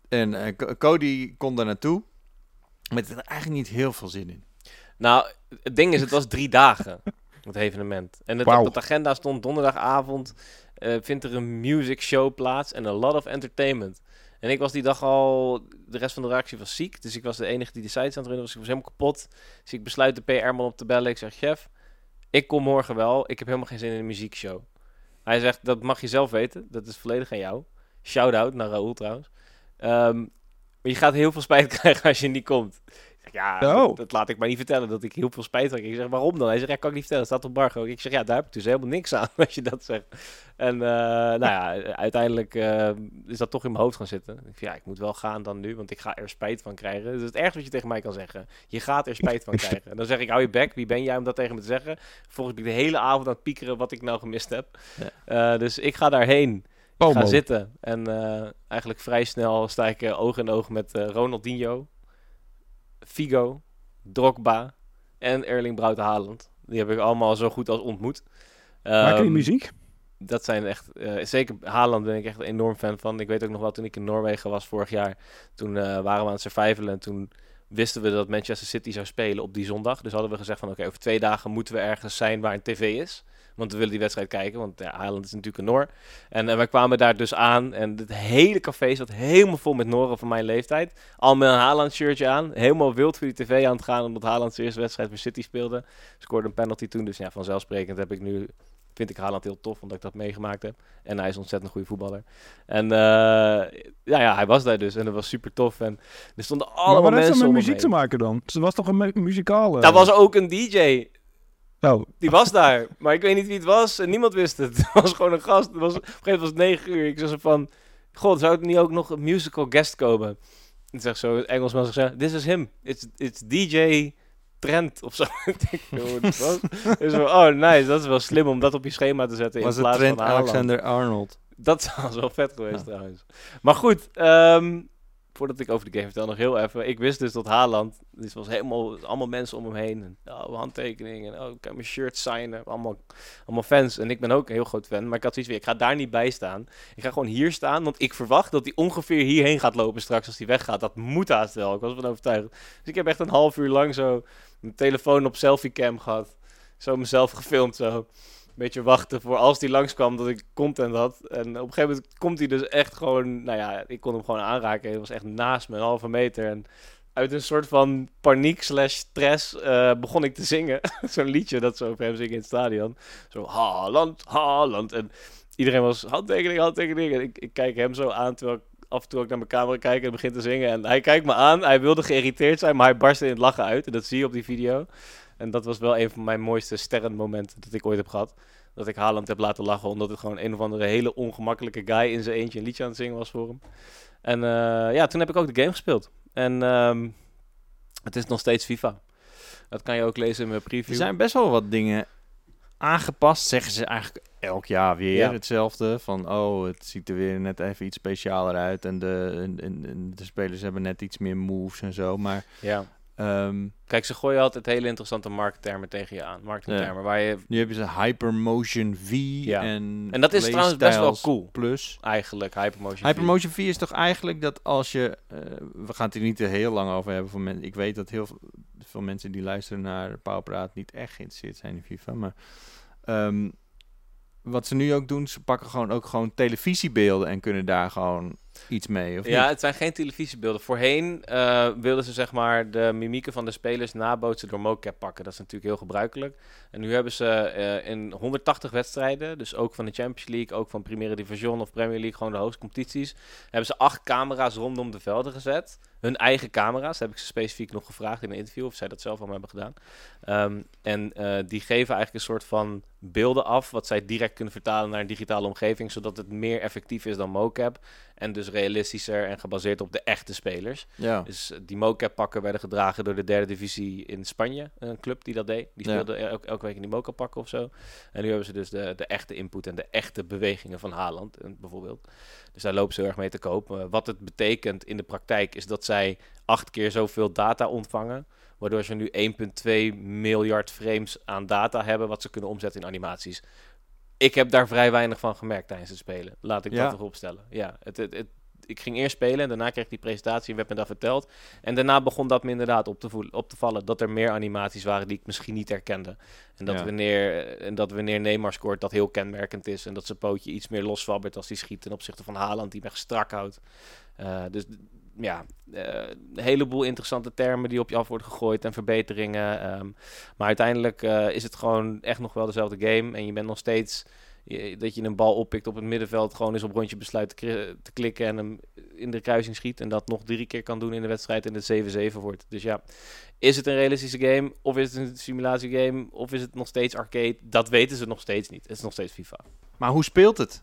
En Co- Cody kon daar naartoe, met er eigenlijk niet heel veel zin in. Nou, het ding is, het was drie dagen, [LAUGHS] het evenement. En het, op het agenda stond donderdagavond eh, vindt er een music show plaats en a lot of entertainment. En ik was die dag al, de rest van de redactie was ziek, dus ik was de enige die de sites aan het runnen was. Ik was helemaal kapot. Dus ik besluit de PR-man op te bellen. Ik zeg, chef, ik kom morgen wel. Ik heb helemaal geen zin in een muziekshow. Hij zegt, dat mag je zelf weten. Dat is volledig aan jou. Shout-out naar Raoul trouwens. Ehm, maar je gaat heel veel spijt [LAUGHS] krijgen als je niet komt. Ja, Oh. dat, dat laat ik maar niet vertellen, dat ik heel veel spijt krijg. Ik zeg, waarom dan? Hij zegt, ja, kan ik niet vertellen, staat op Bargo. Ik zeg, ja, daar heb ik dus helemaal niks aan [LAUGHS] als je dat zegt. En eh, nou ja, uiteindelijk eh, is dat toch in mijn hoofd gaan zitten. Ik ja, ik moet wel gaan dan nu, want ik ga er spijt van krijgen. Dat is het ergste wat je tegen mij kan zeggen. Je gaat er spijt van [LAUGHS] krijgen. En dan zeg ik, hou je bek, wie ben jij om dat tegen me te zeggen? Vervolgens ben ik de hele avond aan het piekeren wat ik nou gemist heb. Eh, dus ik ga daarheen. Ik Pomo. ga zitten. En eigenlijk vrij snel sta ik oog in oog met Ronaldinho, Figo, Drogba en Erling Braut Haaland. Die heb ik allemaal zo goed als ontmoet. Maak je Ehm, muziek? dat zijn echt, eh, zeker Haaland ben ik echt een enorm fan van. Ik weet ook nog wel, toen ik in Noorwegen was vorig jaar, toen eh, waren we aan het survivalen en toen wisten we dat Manchester City zou spelen op die zondag. Dus hadden we gezegd van oké, over twee dagen moeten we ergens zijn waar een tv is. Want we willen die wedstrijd kijken, want ja, Haaland is natuurlijk een Noor. En wij kwamen daar dus aan en het hele café zat helemaal vol met Noren van mijn leeftijd. Al met een Haaland shirtje aan, helemaal wild voor die tv aan het gaan, omdat Haaland zijn eerste wedstrijd voor City speelde. Scoorde een penalty toen, dus ja, vanzelfsprekend heb ik nu vind ik Haaland heel tof, omdat ik dat meegemaakt heb. En hij is een ontzettend goede voetballer. En eh, ja, ja, hij was daar dus en dat was super tof. En er stonden Maar allemaal wat heeft mensen dat met om muziek te maken dan? Ze was toch een mu- muzikale... Daar was ook een DJ. Oh. Die was daar, maar ik weet niet wie het was en niemand wist het. [LAUGHS] Het was gewoon een gast. Het was, op een gegeven moment was het negen uur. Ik zei zo van, god, zou het niet ook nog een musical guest komen? En zegt zo het Engelsman zegt, this is him. It's, it's DJ Trent of zo. [LAUGHS] ik denk, oh, was. Dus zo, oh, nice. Dat is wel slim om dat op je schema te zetten Was in het plaats Trent van. Alexander Arnold? Dat [LAUGHS] was wel vet geweest Ja. trouwens. Maar goed, ehm, voordat ik over de game vertel, nog heel even. Ik wist dus dat Haaland, dit was helemaal, allemaal mensen om hem heen. En, oh, handtekeningen, en, oh, ik mijn shirt signen. Allemaal, allemaal fans. En ik ben ook een heel groot fan. Maar ik had zoiets weer, ik ga daar niet bij staan. Ik ga gewoon hier staan, want ik verwacht dat hij ongeveer hierheen gaat lopen straks als hij weggaat. Dat moet haast wel, ik was ervan overtuigd. Dus ik heb echt een half uur lang zo mijn telefoon op selfiecam gehad. Zo mezelf [LAUGHS] gefilmd zo beetje wachten voor als die langskwam dat ik content had. En op een gegeven moment komt hij dus echt gewoon, nou ja, ik kon hem gewoon aanraken. Hij was echt naast me, een halve meter. En uit een soort van paniek slash stress eh, begon ik te zingen. [LAUGHS] Zo'n liedje dat ze over hem zingen in het stadion. Zo, Haaland, Haaland. En iedereen was handtekening, handtekening. En ik, ik kijk hem zo aan terwijl af en toe ook naar mijn camera kijk en begin te zingen. En hij kijkt me aan. Hij wilde geïrriteerd zijn, maar hij barstte in het lachen uit. En dat zie je op die video. En dat was wel een van mijn mooiste sterrenmomenten dat ik ooit heb gehad. Dat ik Haaland heb laten lachen, omdat het gewoon een of andere hele ongemakkelijke guy in zijn eentje een liedje aan het zingen was voor hem. En eh, ja, toen heb ik ook de game gespeeld. En ehm, het is nog steeds FIFA. Dat kan je ook lezen in mijn preview. Er zijn best wel wat dingen aangepast, zeggen ze eigenlijk elk jaar weer Ja. hetzelfde. Van, oh, het ziet er weer net even iets specialer uit en de, en- en de spelers hebben net iets meer moves en zo. Maar Ja. Ehm, Kijk, ze gooien altijd hele interessante markttermen tegen je aan. Marketingtermen, waar je... nu hebben ze Hypermotion V Ja. en En dat is trouwens best wel cool. Plus. Eigenlijk, Hypermotion. Hypermotion V is toch eigenlijk dat als je... eh, we gaan het hier niet te heel lang over hebben. Voor men, ik weet dat heel veel, veel mensen die luisteren naar Pauwpraat niet echt geïnteresseerd zijn in FIFA. Maar ehm, wat ze nu ook doen, ze pakken gewoon ook gewoon televisiebeelden en kunnen daar gewoon iets mee. Of Ja, niet? het zijn geen televisiebeelden. Voorheen eh, wilden ze zeg maar de mimieken van de spelers nabootsen door mocap pakken. Dat is natuurlijk heel gebruikelijk. En nu hebben ze eh, in 180 wedstrijden, dus ook van de Champions League, ook van Primera Division of Premier League, gewoon de hoogste competities, hebben ze acht camera's rondom de velden gezet. Hun eigen camera's, heb ik ze specifiek nog gevraagd in een interview of zij dat zelf allemaal hebben gedaan. Ehm, en eh, die geven eigenlijk een soort van beelden af, wat zij direct kunnen vertalen naar een digitale omgeving, zodat het meer effectief is dan mocap. En dus realistischer en gebaseerd op de echte spelers. ja. Dus eh, die mocap pakken werden gedragen door de derde divisie in Spanje. Een club die dat deed. Die Ja. speelde elke, elke week in die mocap pakken of zo. En nu hebben ze dus de, de echte input en de echte bewegingen van Haaland eh, bijvoorbeeld. Dus daar lopen ze heel erg mee te koop. Eh, wat het betekent in de praktijk is dat zij acht keer zoveel data ontvangen. Waardoor ze nu 1,2 miljard frames aan data hebben wat ze kunnen omzetten in animaties. Ik heb daar vrij weinig van gemerkt tijdens het spelen. Laat ik Ja. dat erop stellen. Ja, het, het, het, ik ging eerst spelen en daarna kreeg ik die presentatie en werd me dat verteld. En daarna begon dat me inderdaad op te, voelen, op te vallen dat er meer animaties waren die ik misschien niet herkende. En dat, Ja. wanneer, en dat wanneer Neymar scoort, dat heel kenmerkend is. En dat zijn pootje iets meer loswabbert als hij schiet ten opzichte van Haaland, die echt strak houdt. Eh, dus ja, eh, een heleboel interessante termen die op je af worden gegooid en verbeteringen. ehm, maar uiteindelijk eh, is het gewoon echt nog wel dezelfde game. En je bent nog steeds dat je een bal oppikt op het middenveld, gewoon eens op rondje besluit te, te klikken en hem in de kruising schiet. En dat nog drie keer kan doen in de wedstrijd en het 7-7 wordt. Dus ja, is het een realistische game? Of is het een simulatiegame? Of is het nog steeds arcade? Dat weten ze nog steeds niet. Het is nog steeds FIFA. Maar hoe speelt het?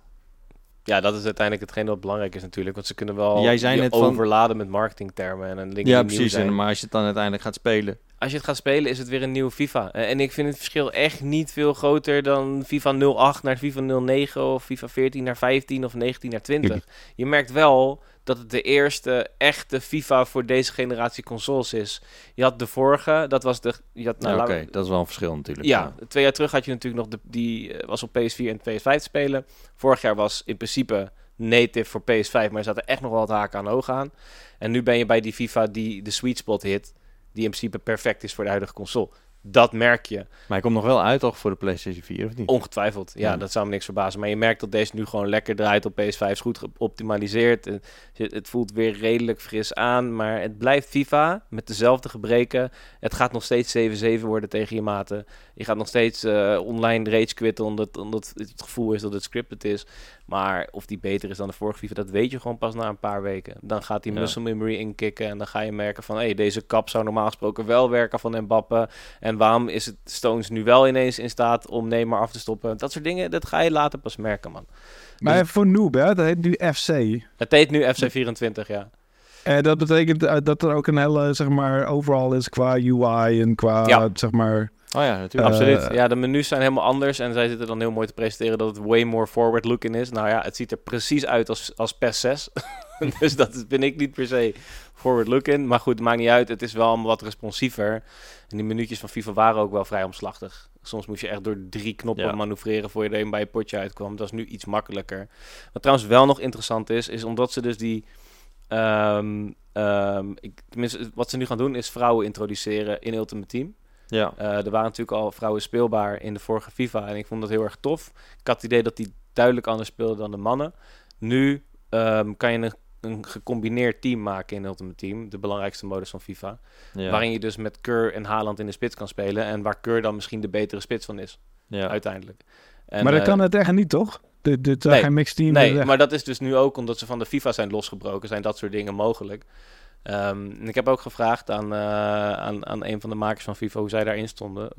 Ja, dat is uiteindelijk hetgeen wat belangrijk is natuurlijk. Want ze kunnen wel Jij zei je net van- overladen met marketingtermen en een link Ja, precies. En, maar als je het dan uiteindelijk gaat spelen. Als je het gaat spelen, is het weer een nieuwe FIFA. Eh, En ik vind het verschil echt niet veel groter dan FIFA 08 naar FIFA 09 of FIFA 14 naar 15 of 19 naar 20. Je merkt wel dat het de eerste echte FIFA voor deze generatie consoles is. Je had de vorige, dat was de... Je had, nou, Nou, Oké, dat is wel een verschil natuurlijk. ja, twee jaar terug had je natuurlijk nog de, die eh, was op PS4 en PS5 te spelen. Vorig jaar was in principe native voor PS5, maar er zaten echt nog wel wat haken aan ogen aan. En nu ben je bij die FIFA die de sweet spot hit, die in principe perfect is voor de huidige console. Dat merk je. Maar hij komt nog wel uit toch voor de PlayStation 4 of niet? Ongetwijfeld. Ja, Ja. dat zou me niks verbazen. Maar je merkt dat deze nu gewoon lekker draait op PS5. Is goed geoptimaliseerd. Het voelt weer redelijk fris aan. Maar het blijft FIFA met dezelfde gebreken. Het gaat nog steeds 7-7 worden tegen je maten. Je gaat nog steeds eh, online rage quitten omdat, omdat het gevoel is dat het scripted is. Maar of die beter is dan de vorige FIFA, dat weet je gewoon pas na een paar weken. Dan gaat die Ja. muscle memory inkicken en dan ga je merken van... hé, hey, deze kap zou normaal gesproken wel werken van Mbappe. En waarom is het Stones nu wel ineens in staat om Neymar af te stoppen? Dat soort dingen, dat ga je later pas merken, man. Maar Dus- voor noob, hè? Dat heet nu FC. Het heet nu FC24, ja. En dat betekent eh, dat er ook een hele, zeg maar, overal is qua UI en qua, Ja. zeg maar... Oh ja, natuurlijk. Eh, Absoluut. Ja, de menus zijn helemaal anders. En zij zitten dan heel mooi te presenteren dat het way more forward looking is. Nou ja, het ziet er precies uit als, als PES 6. [LAUGHS] dus dat vind ik niet per se forward looking. Maar goed, het maakt niet uit. Het is wel allemaal wat responsiever. En die minuutjes van FIFA waren ook wel vrij omslachtig. Soms moest je echt door drie knoppen Ja. manoeuvreren voor je er een bij je potje uitkwam. Dat is nu iets makkelijker. Wat trouwens wel nog interessant is, is omdat ze dus die... ehm, ehm, ik, tenminste, wat ze nu gaan doen is vrouwen introduceren in Ultimate Team. Ja. Eh, er waren natuurlijk al vrouwen speelbaar in de vorige FIFA en ik vond dat heel erg tof. Ik had het idee dat die duidelijk anders speelden dan de mannen. Nu ehm, kan je een, een gecombineerd team maken in Ultimate Team, de belangrijkste modus van FIFA. Ja. Waarin je dus met Keur en Haaland in de spits kan spelen en waar Keur dan misschien de betere spits van is, ja. uiteindelijk. En, maar dat eh, kan het echt niet, toch? Dit, dit Nee. geen mixed team. Nee, maar dat is dus nu ook omdat ze van de FIFA zijn losgebroken, zijn dat soort dingen mogelijk. Ehm, en ik heb ook gevraagd aan, eh, aan, aan een van de makers van FIFA hoe zij daarin stonden.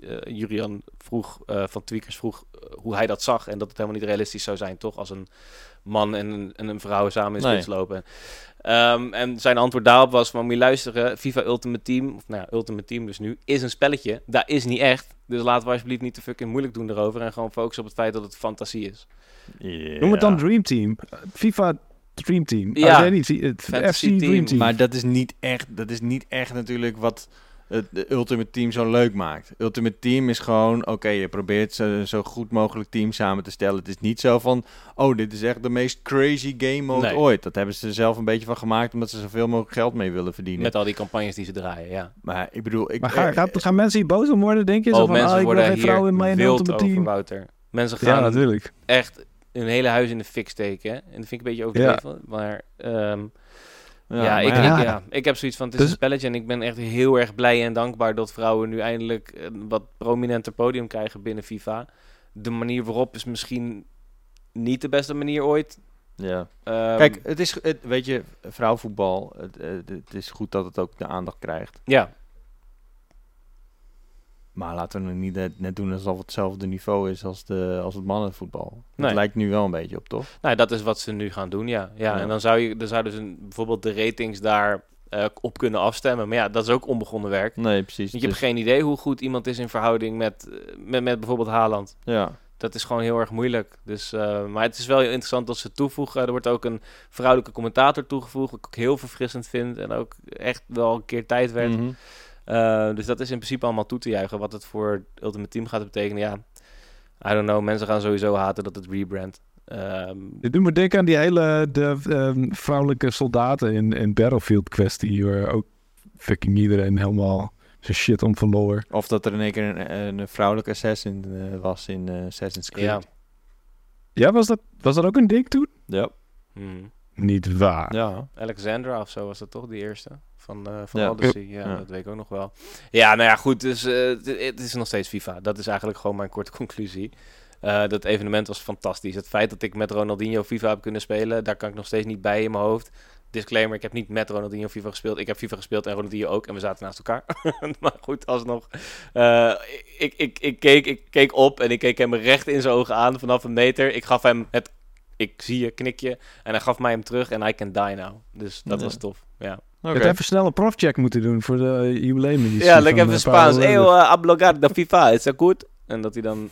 Eh, Jurian vroeg, eh, van Tweakers vroeg hoe hij dat zag en dat het helemaal niet realistisch zou zijn, toch? Als een man en een, en een vrouw samen in Nee. spits lopen. Ehm, en zijn antwoord daarop was van, moet je luisteren, FIFA Ultimate Team, of nou ja, Ultimate Team dus nu, is een spelletje. Dat is niet echt. Dus laten we alsjeblieft niet te fucking moeilijk doen erover en gewoon focussen op het feit dat het fantasie is. Noem het dan Dream Team. FIFA Dream Team. Ja. Oh, nee, niet, het Fantasy FC Team. Dream Team. Maar dat is niet echt, dat is niet echt natuurlijk wat het de Ultimate Team zo leuk maakt. Ultimate Team is gewoon, oké, je probeert zo, zo goed mogelijk team samen te stellen. Het is niet zo van, oh, dit is echt de meest crazy game mode Nee. ooit. Dat hebben ze er zelf een beetje van gemaakt, omdat ze zoveel mogelijk geld mee willen verdienen. Met al die campagnes die ze draaien, ja. Maar ik bedoel, ik... maar ga, eh, gaat, gaan mensen hier boos om worden, denk je? Zo Oh, van, mensen ah, ik wil worden geen vrouwen in mijn wild Ultimate over, Team. Wouter. Mensen Ja, gaan natuurlijk. echt hun hele huis in de fik steken. hè. En dat vind ik een beetje overdreven. Maar ehm, ja, maar ik, ja. Ik, ja, ik heb zoiets van, het is Dus- een spelletje. En ik ben echt heel erg blij en dankbaar dat vrouwen nu eindelijk een wat prominenter podium krijgen binnen FIFA. De manier waarop is misschien niet de beste manier ooit. Ja. Ehm, Kijk, het is, het, weet je, vrouwvoetbal, het, eh, het is goed dat het ook de aandacht krijgt. Ja, Maar laten we nu niet net, net doen alsof het hetzelfde niveau is als, de, als het mannenvoetbal. Nee. Het lijkt nu wel een beetje op, toch? nou, dat is wat ze nu gaan doen, ja. Ja, Ja. en dan, zou je, dan zouden ze bijvoorbeeld de ratings daar eh, op kunnen afstemmen. Maar ja, dat is ook onbegonnen werk. Nee, precies. Want je hebt Dus- geen idee hoe goed iemand is in verhouding met, eh, met, met bijvoorbeeld Haaland. Ja. Dat is gewoon heel erg moeilijk. Dus, eh, maar het is wel heel interessant dat ze toevoegen. Er wordt ook een vrouwelijke commentator toegevoegd. Wat ik ook heel verfrissend vind. En ook echt wel een keer tijd werd. Mhm. Eh, dus dat is in principe allemaal toe te juichen. Wat het voor Ultimate Team gaat betekenen. Ja, I don't know. Mensen gaan sowieso haten dat het rebrandt. Ehm, Dit doet me denken aan die hele de, ehm, vrouwelijke soldaten in, in Battlefield kwestie. Waar ook fucking iedereen helemaal zijn shit om verloor. Of dat er in één keer een, een vrouwelijke assassin eh, was in eh, Assassin's Creed. ja. Ja, was dat, was dat ook een ding toen? Ja. Hmm. Niet waar. ja. Alexandra of zo was dat toch, die eerste? Van, eh van Ja. Odyssey. Ja, Ja. dat weet ik ook nog wel. Ja, nou ja, goed. Dus eh, het, het is nog steeds FIFA. Dat is eigenlijk gewoon mijn korte [LAUGHS] conclusie. Eh, dat evenement was fantastisch. Het feit dat ik met Ronaldinho FIFA heb kunnen spelen, daar kan ik nog steeds niet bij in mijn hoofd. Disclaimer, ik heb niet met Ronaldinho FIFA gespeeld. Ik heb FIFA gespeeld en Ronaldinho ook. En we zaten naast elkaar. [LAUGHS] maar goed, alsnog. Eh, ik, ik, ik, keek, ik keek op en ik keek hem recht in zijn ogen aan vanaf een meter. Ik gaf hem het ik zie je knikje. En hij gaf mij hem terug en I can die now. Dus dat Ja. was tof. Ja, Je Oké. had even snel een profcheck moeten doen voor de jubileumeditie. ja lekker even eh, Spaans. Rangers. uh, hablar de FIFA, is dat goed? En dat hij dan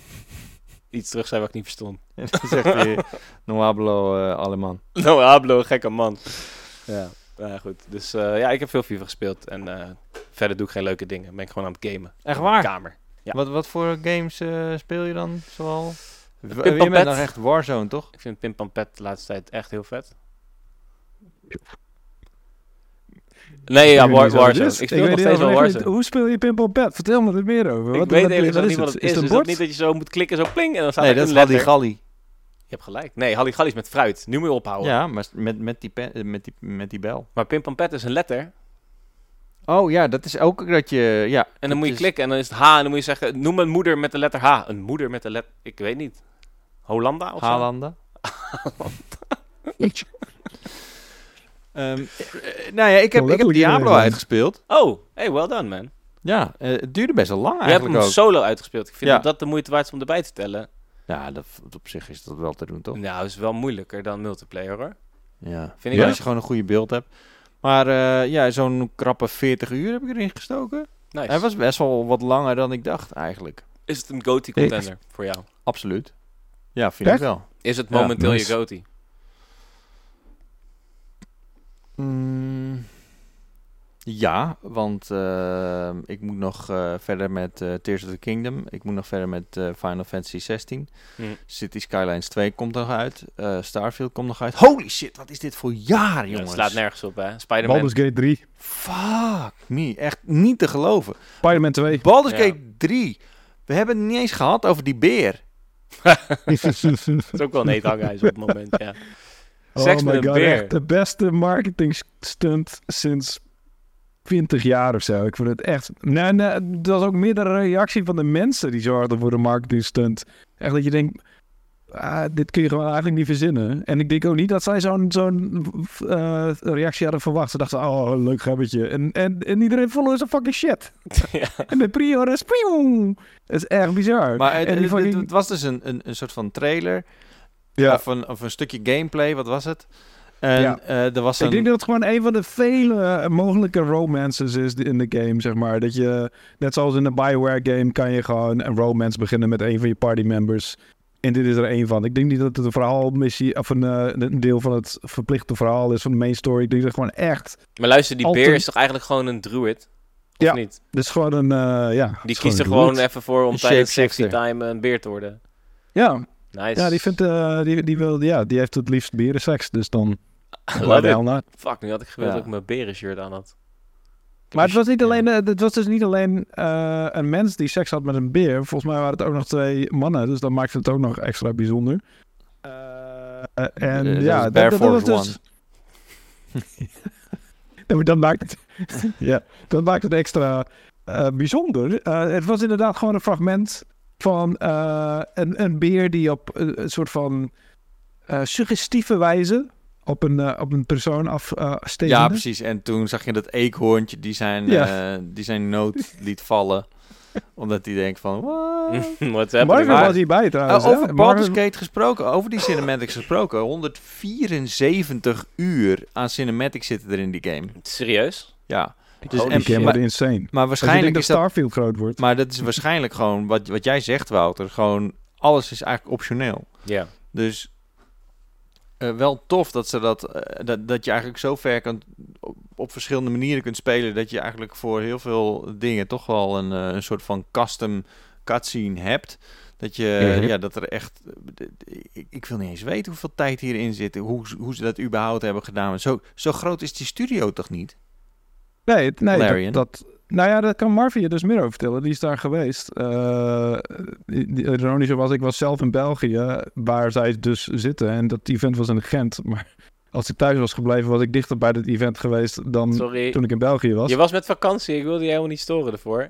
iets terug zei wat ik niet verstond. [LAUGHS] En dan zegt hij, no hablo eh, Aleman. [LAUGHS] No hablo, gekke man. Ja, ja goed. Dus eh, ja, ik heb veel FIFA gespeeld. En eh, verder doe ik geen leuke dingen. Ben ik gewoon aan het gamen. Echt In waar? Kamer. Ja. Wat, wat voor games eh, speel je dan zoal? W- Pip Je bent nog echt Warzone, toch? Ik vind Pim Pam Pet de laatste tijd echt heel vet. Nee, ja, War, het Warzone. is. Ik speel nog steeds wel Warzone. Hoe speel je Pimple Pet? Vertel me er meer over. Ik Wat- weet wat nog is niet wat het is. het Is dat bord? niet dat je zo moet klikken, zo pling, en dan staat Nee, er dat een is Halli letter. Galli. Je hebt gelijk. Nee, Halli Galli is met fruit. Nu moet je ophouden. Ja, maar met, met, die pen, eh, met, die, met die bel. Maar Pim Pam Pet is een letter. Oh ja, dat is ook dat je... Ja, En dan moet je is- klikken en dan is het H. En dan moet je zeggen, noem een moeder met de letter H. Een moeder met de letter... Ik weet niet. Hollanda of zo? Haalanda. [LAUGHS] Ehm, eh, nou ja, ik heb, ik heb Diablo uitgespeeld. Oh, hey, well done, man. Ja, eh, het duurde best wel lang Je hebt hem ook. solo uitgespeeld. Ik vind Ja. dat dat de moeite waard is om erbij te tellen. Ja, dat, op zich is dat wel te doen, toch? Nou, is wel moeilijker dan multiplayer hoor. Ja. Vind ik Ja. Als je gewoon een goede beeld hebt. Maar eh, ja, zo'n krappe 40 uur heb ik erin gestoken. Nice. Hij was best wel wat langer dan ik dacht, eigenlijk. Is het een GOTY contender voor jou? Absoluut. Ja, vind Echt? ik wel. Is het Ja, momenteel nice. je GOTY? Mm, ja, want eh, ik moet nog eh, verder met eh, Tears of the Kingdom. Ik moet nog verder met eh, Final Fantasy 16. Hm. City Skylines 2 komt nog uit. Eh, Starfield komt nog uit. Holy shit, wat is dit voor jaar, Ja, het jongens. slaat nergens op hè. Spider-Man. Baldur's Gate 3. Fuck me, echt niet te geloven. Spider-Man 2. Baldur's Ja. Gate 3. We hebben het niet eens gehad over die beer. [LAUGHS] [LAUGHS] Dat is ook wel een eethangijs op het moment, ja. Seks oh met een god, beer. de beste marketing stunt sinds 20 jaar of zo. Ik vond het echt... Nee, nee, dat was ook meer de reactie van de mensen die zorgden voor de marketing stunt. Echt dat je denkt... ah, dit kun je gewoon eigenlijk niet verzinnen. En ik denk ook niet dat zij zo'n zo'n eh, reactie hadden verwacht. Ze dachten, oh, leuk gebbetje. En, en, en iedereen follow is fucking shit. [LAUGHS] ja. En de pre-orders, pieuw. Het is echt bizar. Maar het, en het- het- fucking- het was dus een, een, een soort van trailer. ja. Of, een, of een stukje gameplay, wat was het? En Ja. eh, er was Ik een... denk dat het gewoon een van de vele eh, mogelijke romances is in de game, zeg maar. Dat je, net zoals in een Bioware game, kan je gewoon een romance beginnen met een van je party members. En dit is er één van. Ik denk niet dat het een verhaalmissie, of een, eh, een deel van het verplichte verhaal is van de main story. Ik denk dat het gewoon echt, Maar luister, die Altijd- beer is toch eigenlijk gewoon een druid? Of Ja. niet? dit is gewoon een, eh, ja. Die kiest er gewoon even voor om Een tijdens sexy time een beer te worden. Ja, Nice. ja, die vindt, eh, die, die wil, ja, die heeft het liefst berenseks, dus dan? [LAUGHS] Fuck, nu had ik gewild Ja. dat ik mijn berenshirt aan had. Maar het was, niet alleen, eh, het was dus niet alleen eh, een mens die seks had met een beer. Volgens mij waren het ook nog twee mannen. Dus dat maakte het ook nog extra bijzonder. Eh, en ja, dat, dat, was dus... Nee, [LAUGHS] maar dat maakt het, [LAUGHS] ja, dat maakt het extra bijzonder. Het was inderdaad gewoon een fragment van een, een beer die op een, een soort van suggestieve wijze op een, eh, op een persoon afsteken. Ja, precies. En toen zag je dat eekhoorntje die zijn, Ja. eh, die zijn noot [LAUGHS] liet vallen. omdat hij denkt van... What? Marvin Maar- was hierbij trouwens. Uh, hè? over Baldur's Marvin- Gate gesproken, over die cinematics gesproken. [LAUGHS] 174 uur aan cinematics zitten er in die game. Serieus? Ja. Dus, en, Die game maar, wordt insane. maar waarschijnlijk dat is dat... Starfield groot wordt. Maar dat is waarschijnlijk gewoon wat, wat jij zegt, Wouter. Gewoon, alles is eigenlijk optioneel. Ja. Dus eh, wel tof dat, ze dat, eh, dat, dat je eigenlijk zo ver kan, op, op verschillende manieren kunt spelen. Dat je eigenlijk voor heel veel dingen toch wel een, eh, een soort van custom cutscene hebt. Dat, je, ja, dat er echt. Ik, ik wil niet eens weten hoeveel tijd hierin zit. Hoe, ze- hoe ze dat überhaupt hebben gedaan. Zo, zo groot is die studio toch niet? Nee, het- nee dat, nou ja, dat kan Marvin je dus meer over vertellen. Die is daar geweest. Die- ironische was, ik was zelf in België, waar zij dus zitten. En dat event was in Gent. Maar als ik thuis was gebleven, was ik dichter bij dat event geweest dan Sorry. toen ik in België was. Je was met vakantie, ik wilde je helemaal niet storen ervoor.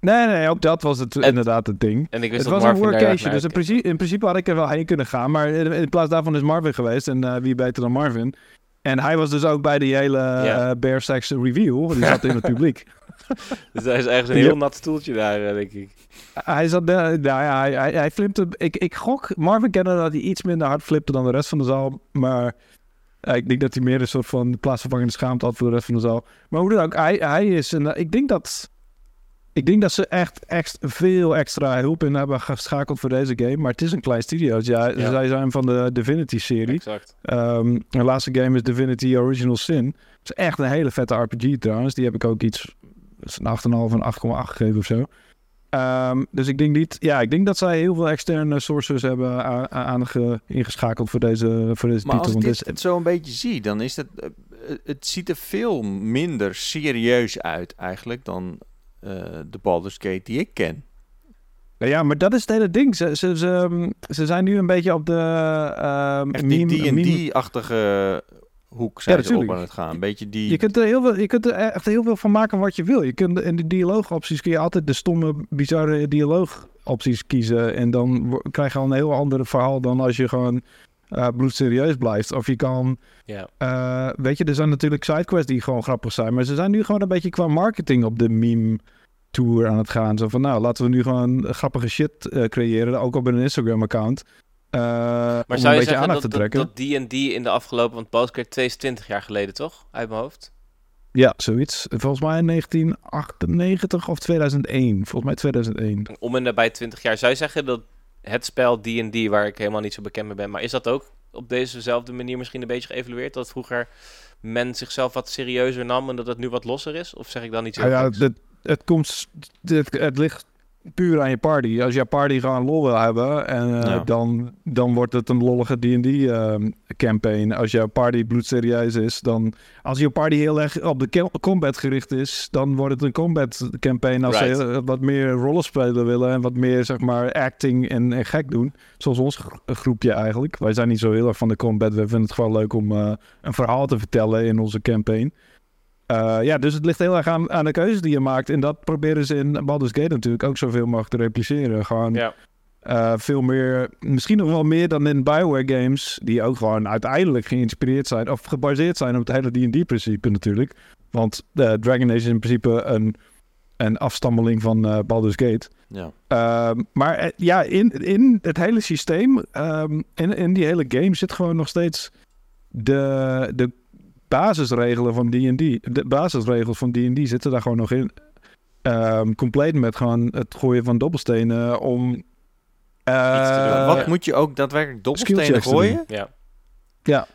Nee, nee, ook dat was het, Het- inderdaad het ding. En ik wist Het dat was een Marvin erg workation, dus in principe, in principe had ik er wel heen kunnen gaan. Maar in, plaats daarvan is Marvin geweest. En eh, wie beter dan Marvin? En hij was dus ook bij die hele Ja. eh Bear Sex review. Die zat in het [LAUGHS] publiek. [LAUGHS] Dus daar is ergens een heel nat stoeltje daar, eh, denk ik. Hij zat, nou ja, hij, hij, hij flipte. Ik, ik gok, Marvin kende dat hij iets minder hard flipte dan de rest van de zaal. Maar ik denk dat hij meer een soort van plaatsvervangende schaamte had voor de rest van de zaal. Maar hoe dan ook, hij, hij is. En ik denk dat. Ik denk dat ze echt, echt veel extra hulp in hebben geschakeld voor deze game. Maar het is een klein studio. Ja, Ja. Zij zijn van de Divinity-serie. Exact. Ehm de laatste game is Divinity Original Sin. Het is echt een hele vette RPG trouwens. Die heb ik ook iets, is een 8,5 en 8,8 gegeven of zo. Ehm, dus ik denk niet, ja, ik denk dat zij heel veel externe sources hebben a- a- aange- ingeschakeld voor deze, voor deze Maar titel. als ik dit het zo een beetje zie, dan is het, eh, het ziet er veel minder serieus uit eigenlijk dan eh, de Baldur's Gate die ik ken. Nou ja, maar dat is het hele ding. Ze, ze, ze, ehm, ze zijn nu een beetje op de ehm Echt die D&D-achtige hoek zijn Ja, ze op aan het gaan. Een beetje die... Je kunt, er heel veel, je kunt er echt heel veel van maken wat je wil. Je kunt in de dialoogopties kun je altijd de stomme, bizarre dialoogopties kiezen. En dan krijg je al een heel ander verhaal dan als je gewoon eh bloedserieus blijft. Of je kan, Ja. eh, weet je, er zijn natuurlijk sidequests die gewoon grappig zijn. Maar ze zijn nu gewoon een beetje qua marketing op de meme tour aan het gaan. Zo van, nou, laten we nu gewoon grappige shit uh, creëren, ook op een Instagram-account. Uh, maar om zou een je beetje aandacht dat, te trekken. dat D&D in de afgelopen, want Postcard 2 is 20 jaar geleden toch? Uit mijn hoofd. Ja, zoiets. Volgens mij 1998 of 2001. Volgens mij 2001. Om en nabij 20 jaar. Zou je zeggen dat het spel D&D, waar ik helemaal niet zo bekend mee ben, maar is dat ook op dezezelfde manier misschien een beetje geëvalueerd? Dat vroeger men zichzelf wat serieuzer nam en dat het nu wat losser is? Of zeg ik dan niet zo? Ah ja, het, het, komt, het, het ligt puur aan je party. Als je party gewoon lol wil hebben, en, uh, dan, dan wordt het een lollige D&D uh, ehm. Als jouw party bloedserieus is, dan... Als je party heel erg op de combat gericht is, dan wordt het een combat campaign. Als right. ze wat meer rollenspelen willen en wat meer, zeg maar, acting en, en gek doen. Zoals ons groepje eigenlijk. Wij zijn niet zo heel erg van de combat. We vinden het gewoon leuk om uh, een verhaal te vertellen in onze campaign. Uh, ja, dus het ligt heel erg aan, aan de keuzes die je maakt. En dat proberen ze in Baldur's Gate natuurlijk ook zoveel mogelijk te repliceren. Gewoon ja. uh, veel meer, misschien nog wel meer dan in Bioware games, die ook gewoon uiteindelijk geïnspireerd zijn, of gebaseerd zijn op het hele D&D-principe natuurlijk. Want uh, Dragon Age is in principe een, een afstammeling van Baldur's Gate. Ja. Ehm, maar ja, in, in het hele systeem, um, in, in die hele game zit gewoon nog steeds de, de basisregelen van D&D, de basisregels van D&D zitten daar gewoon nog in. Um, compleet met gewoon het gooien van dobbelstenen om... Uh, Wat moet je ook daadwerkelijk dobbelstenen gooien? Ja. Ja.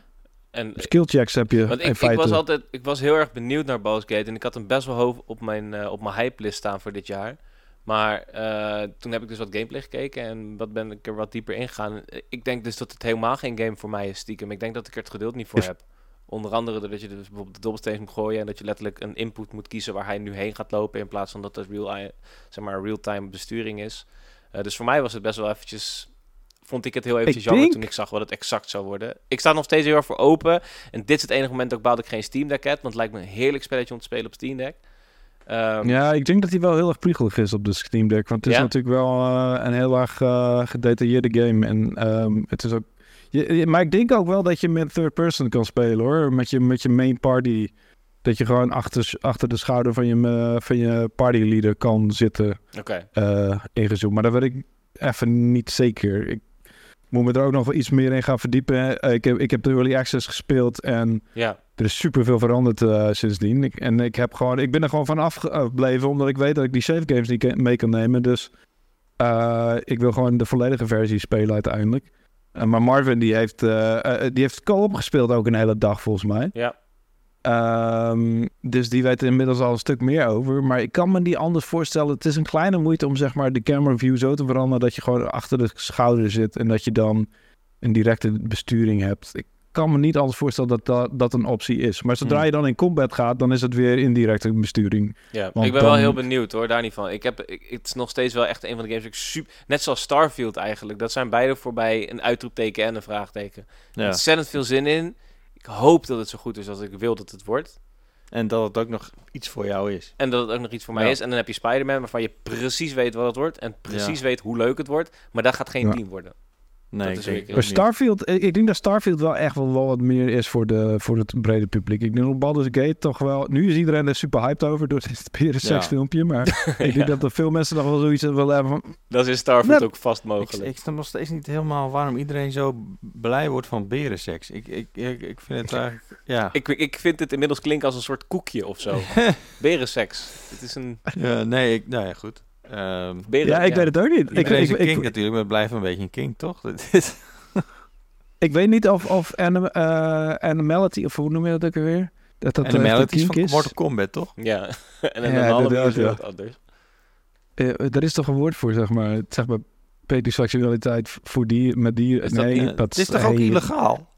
En, Skillchecks heb je want in ik, feite. ik was altijd, ik was heel erg benieuwd naar Baldur's Gate en ik had hem best wel hoog op mijn, uh, op mijn hype list staan voor dit jaar. Maar uh, toen heb ik dus wat gameplay gekeken en wat ben ik er wat dieper ingegaan. Ik denk dus dat het helemaal geen game voor mij is stiekem. Ik denk dat ik er het geduld niet voor Is- heb. Onder andere doordat je dus bijvoorbeeld de dobbelsteen moet gooien en dat je letterlijk een input moet kiezen waar hij nu heen gaat lopen in plaats van dat het real, zeg maar, real-time besturing is. Uh, dus voor mij was het best wel eventjes, vond ik het heel eventjes jammer denk- toen ik zag wat het exact zou worden. Ik sta nog steeds heel erg voor open en dit is het enige moment dat ik baal dat ik geen Steam Deck heb, want het lijkt me een heerlijk spelletje om te spelen op Steam Deck. Ehm, Ja, ik denk dat hij wel heel erg priegelig is op de Steam Deck. Want het is Ja? natuurlijk wel eh, een heel erg eh, gedetailleerde game. En ehm, het is ook... Je, maar ik denk ook wel dat je met third person kan spelen hoor. Met je, met je main party. Dat je gewoon achter, achter de schouder van je, van je partyleader kan zitten. Oké. eh ingezoomd. Maar dat weet ik even niet zeker. Ik moet me er ook nog wel iets meer in gaan verdiepen. Eh, ik, heb, ik heb de Early Access gespeeld en Ja, er is superveel veranderd eh, sindsdien. Ik, en ik, heb gewoon, ik ben er gewoon van afgebleven, omdat ik weet dat ik die save games niet mee kan nemen. Dus ik wil gewoon de volledige versie spelen uiteindelijk. Eh, maar Marvin die heeft, eh, die heeft co-op gespeeld ook een hele dag volgens mij. ja. Ehm, dus die weet er inmiddels al een stuk meer over. Maar ik kan me niet anders voorstellen. Het is een kleine moeite om zeg maar de camera view zo te veranderen dat je gewoon achter de schouder zit en dat je dan een directe besturing hebt. Ik kan me niet anders voorstellen dat dat, dat een optie is. Maar zodra Hmm. je dan in combat gaat, dan is het weer indirecte besturing. Ja, Want ik ben wel heel benieuwd hoor, daar niet van. Ik heb, ik, het is nog steeds wel echt een van de games die ik super... Net zoals Starfield eigenlijk. Dat zijn beide voorbij een uitroepteken en een vraagteken. Ja. Ontzettend veel zin in. Ik hoop dat het zo goed is als ik wil dat het wordt. En dat het ook nog iets voor jou is. En dat het ook nog iets voor mij Ja. is. En dan heb je Spider-Man waarvan je precies weet wat het wordt. En precies Ja. weet hoe leuk het wordt. Maar dat gaat geen Ja. team worden. Nee, Dat ik denk. Starfield, ik, ik denk dat Starfield wel echt wel, wel wat meer is voor, de, voor het brede publiek. Ik denk dat Baldur's Gate toch wel... Nu is iedereen er super hyped over door dit [LAUGHS] Sex Ja. filmpje. Maar [LAUGHS] ik denk dat er veel mensen nog wel zoiets willen hebben van... Dat is in Starfield Net- ook vast Ik, mogelijk. ik snap nog steeds niet helemaal waarom iedereen zo blij wordt van berenseks. Ik, ik, ik, ik vind het eigenlijk... Ja. Ik, ik vind het inmiddels klinken als een soort koekje of zo. [LAUGHS] Berenseks. Het is een... Ja, nee, ik, nou ja, goed. Ehm Beren, Ja, ik weet het ook niet. Ik, is ik, een ik, king natuurlijk, maar het blijft een beetje een king, toch? [LAUGHS] Dat is- ik weet niet of, of anim, eh, Animality, of hoe noem je dat ook alweer? Dat dat eh, melody is van. Mortal Kombat, toch? Ja. [LAUGHS] en een Ja, is weer ja. wat anders. Eh, er is toch een woord voor, zeg maar. Zeg maar pedoseksualiteit voor die met die. Is dat nee, dat Het is toch ook hey, illegaal?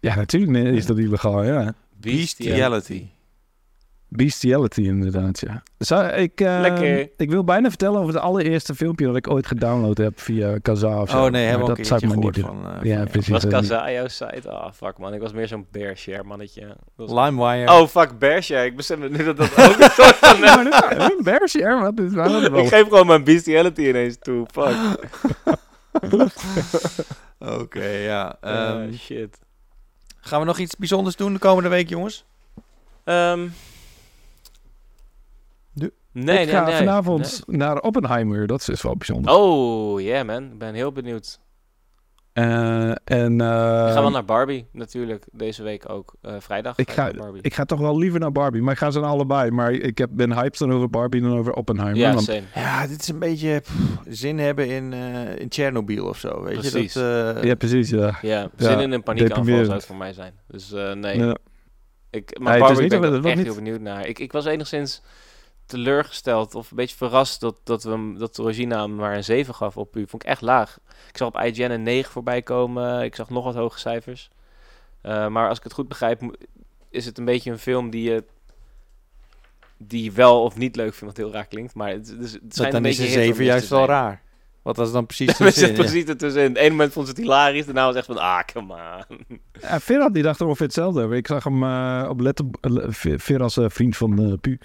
Ja, natuurlijk nee, is dat illegaal, ja. Bestiality. Bestiality inderdaad, ja. Zou, ik, eh, Lekker. ik wil bijna vertellen over het allereerste filmpje dat ik ooit gedownload heb via Kazaa of zo. Oh nee, hebben we Maar ook dat zou ik maar niet van... eh, Ja, van precies. Was eh, Kaza jouw site? Ah, fuck man. Ik was meer zo'n Bearshare mannetje. Was- LimeWire. Oh, fuck Bearshare. Ik besef nu dat dat ook een [LAUGHS] soort van... Een Bearshare, wat is waar dat ik geef gewoon mijn bestiality ineens toe. Fuck. [LAUGHS] Oké, ja. Ehm, Ah, shit. gaan we nog iets bijzonders doen de komende week, jongens? Ehm, Nee, ik ga nee, nee. vanavond naar Oppenheimer. Dat is wel bijzonder. Oh, yeah man. Ik ben heel benieuwd. Eh, en, eh, ik ga wel naar Barbie natuurlijk. Deze week ook. Eh, vrijdag. Ik ga, naar Barbie. ik ga toch wel liever naar Barbie. Maar ik ga ze naar allebei. Maar ik heb, ben hyped dan over Barbie dan over Oppenheimer. ja, want. Ja, dit is een beetje pff, zin hebben in, eh in Tsjernobyl of zo. Weet Precies. je dat? eh, ja, precies. Ja. Ja, zin in een paniekaanval zou het voor mij zijn. Dus eh, nee. Ja. Ik, maar Nee, het is Barbie niet ben dat ik het- echt heel benieuwd naar. Ik, ik was enigszins teleurgesteld of een beetje verrast dat, dat, we, hem- dat Regina hem maar een 7 gaf op u. Vond ik echt laag. Ik zag op IGN een 9 voorbij komen. Ik zag nog wat hoge cijfers. Eh, maar als ik het goed begrijp, is het een beetje een film die je die je wel of niet leuk vindt, wat heel raar klinkt. Maar het, dus, het dat schijnt dan een is beetje een hit or 7 miss juist wel zijn. raar. Wat was dan precies [LAUGHS] de zin? precies ertussenin. Eén moment vond ze het hilarisch, daarna was het echt van, ah, come on. Ja, Ferhat die dacht er ongeveer hetzelfde over. Ik zag hem eh, op letter... uh, eh, vriend van eh Pu.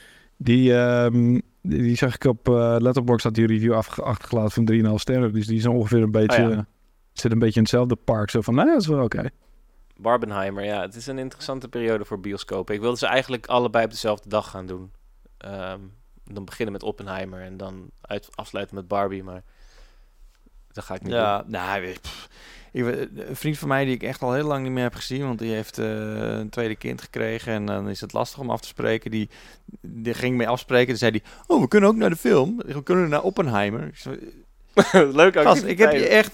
Die, ehm, die, die zag ik op eh Letterboxd had die review achtergelaten van 3,5 sterren. Dus die is ongeveer een beetje... Oh ja. Zit een beetje in hetzelfde park. Zo van, nou ja, dat is wel oké. Barbenheimer, ja, het is een interessante periode voor bioscopen. Ik wilde ze eigenlijk allebei op dezelfde dag gaan doen. Ehm, dan beginnen met Oppenheimer en dan uit, afsluiten met Barbie, maar dat ga ik niet doen. Ja, nou, weet- pff. Ik, een vriend van mij die ik echt al heel lang niet meer heb gezien, want die heeft eh, een tweede kind gekregen en dan is het lastig om af te spreken. Die, die ging mee afspreken en zei hij, oh, we kunnen ook naar de film. We kunnen naar Oppenheimer. Ik zei, [LAUGHS] Leuk Gast, ik heb je echt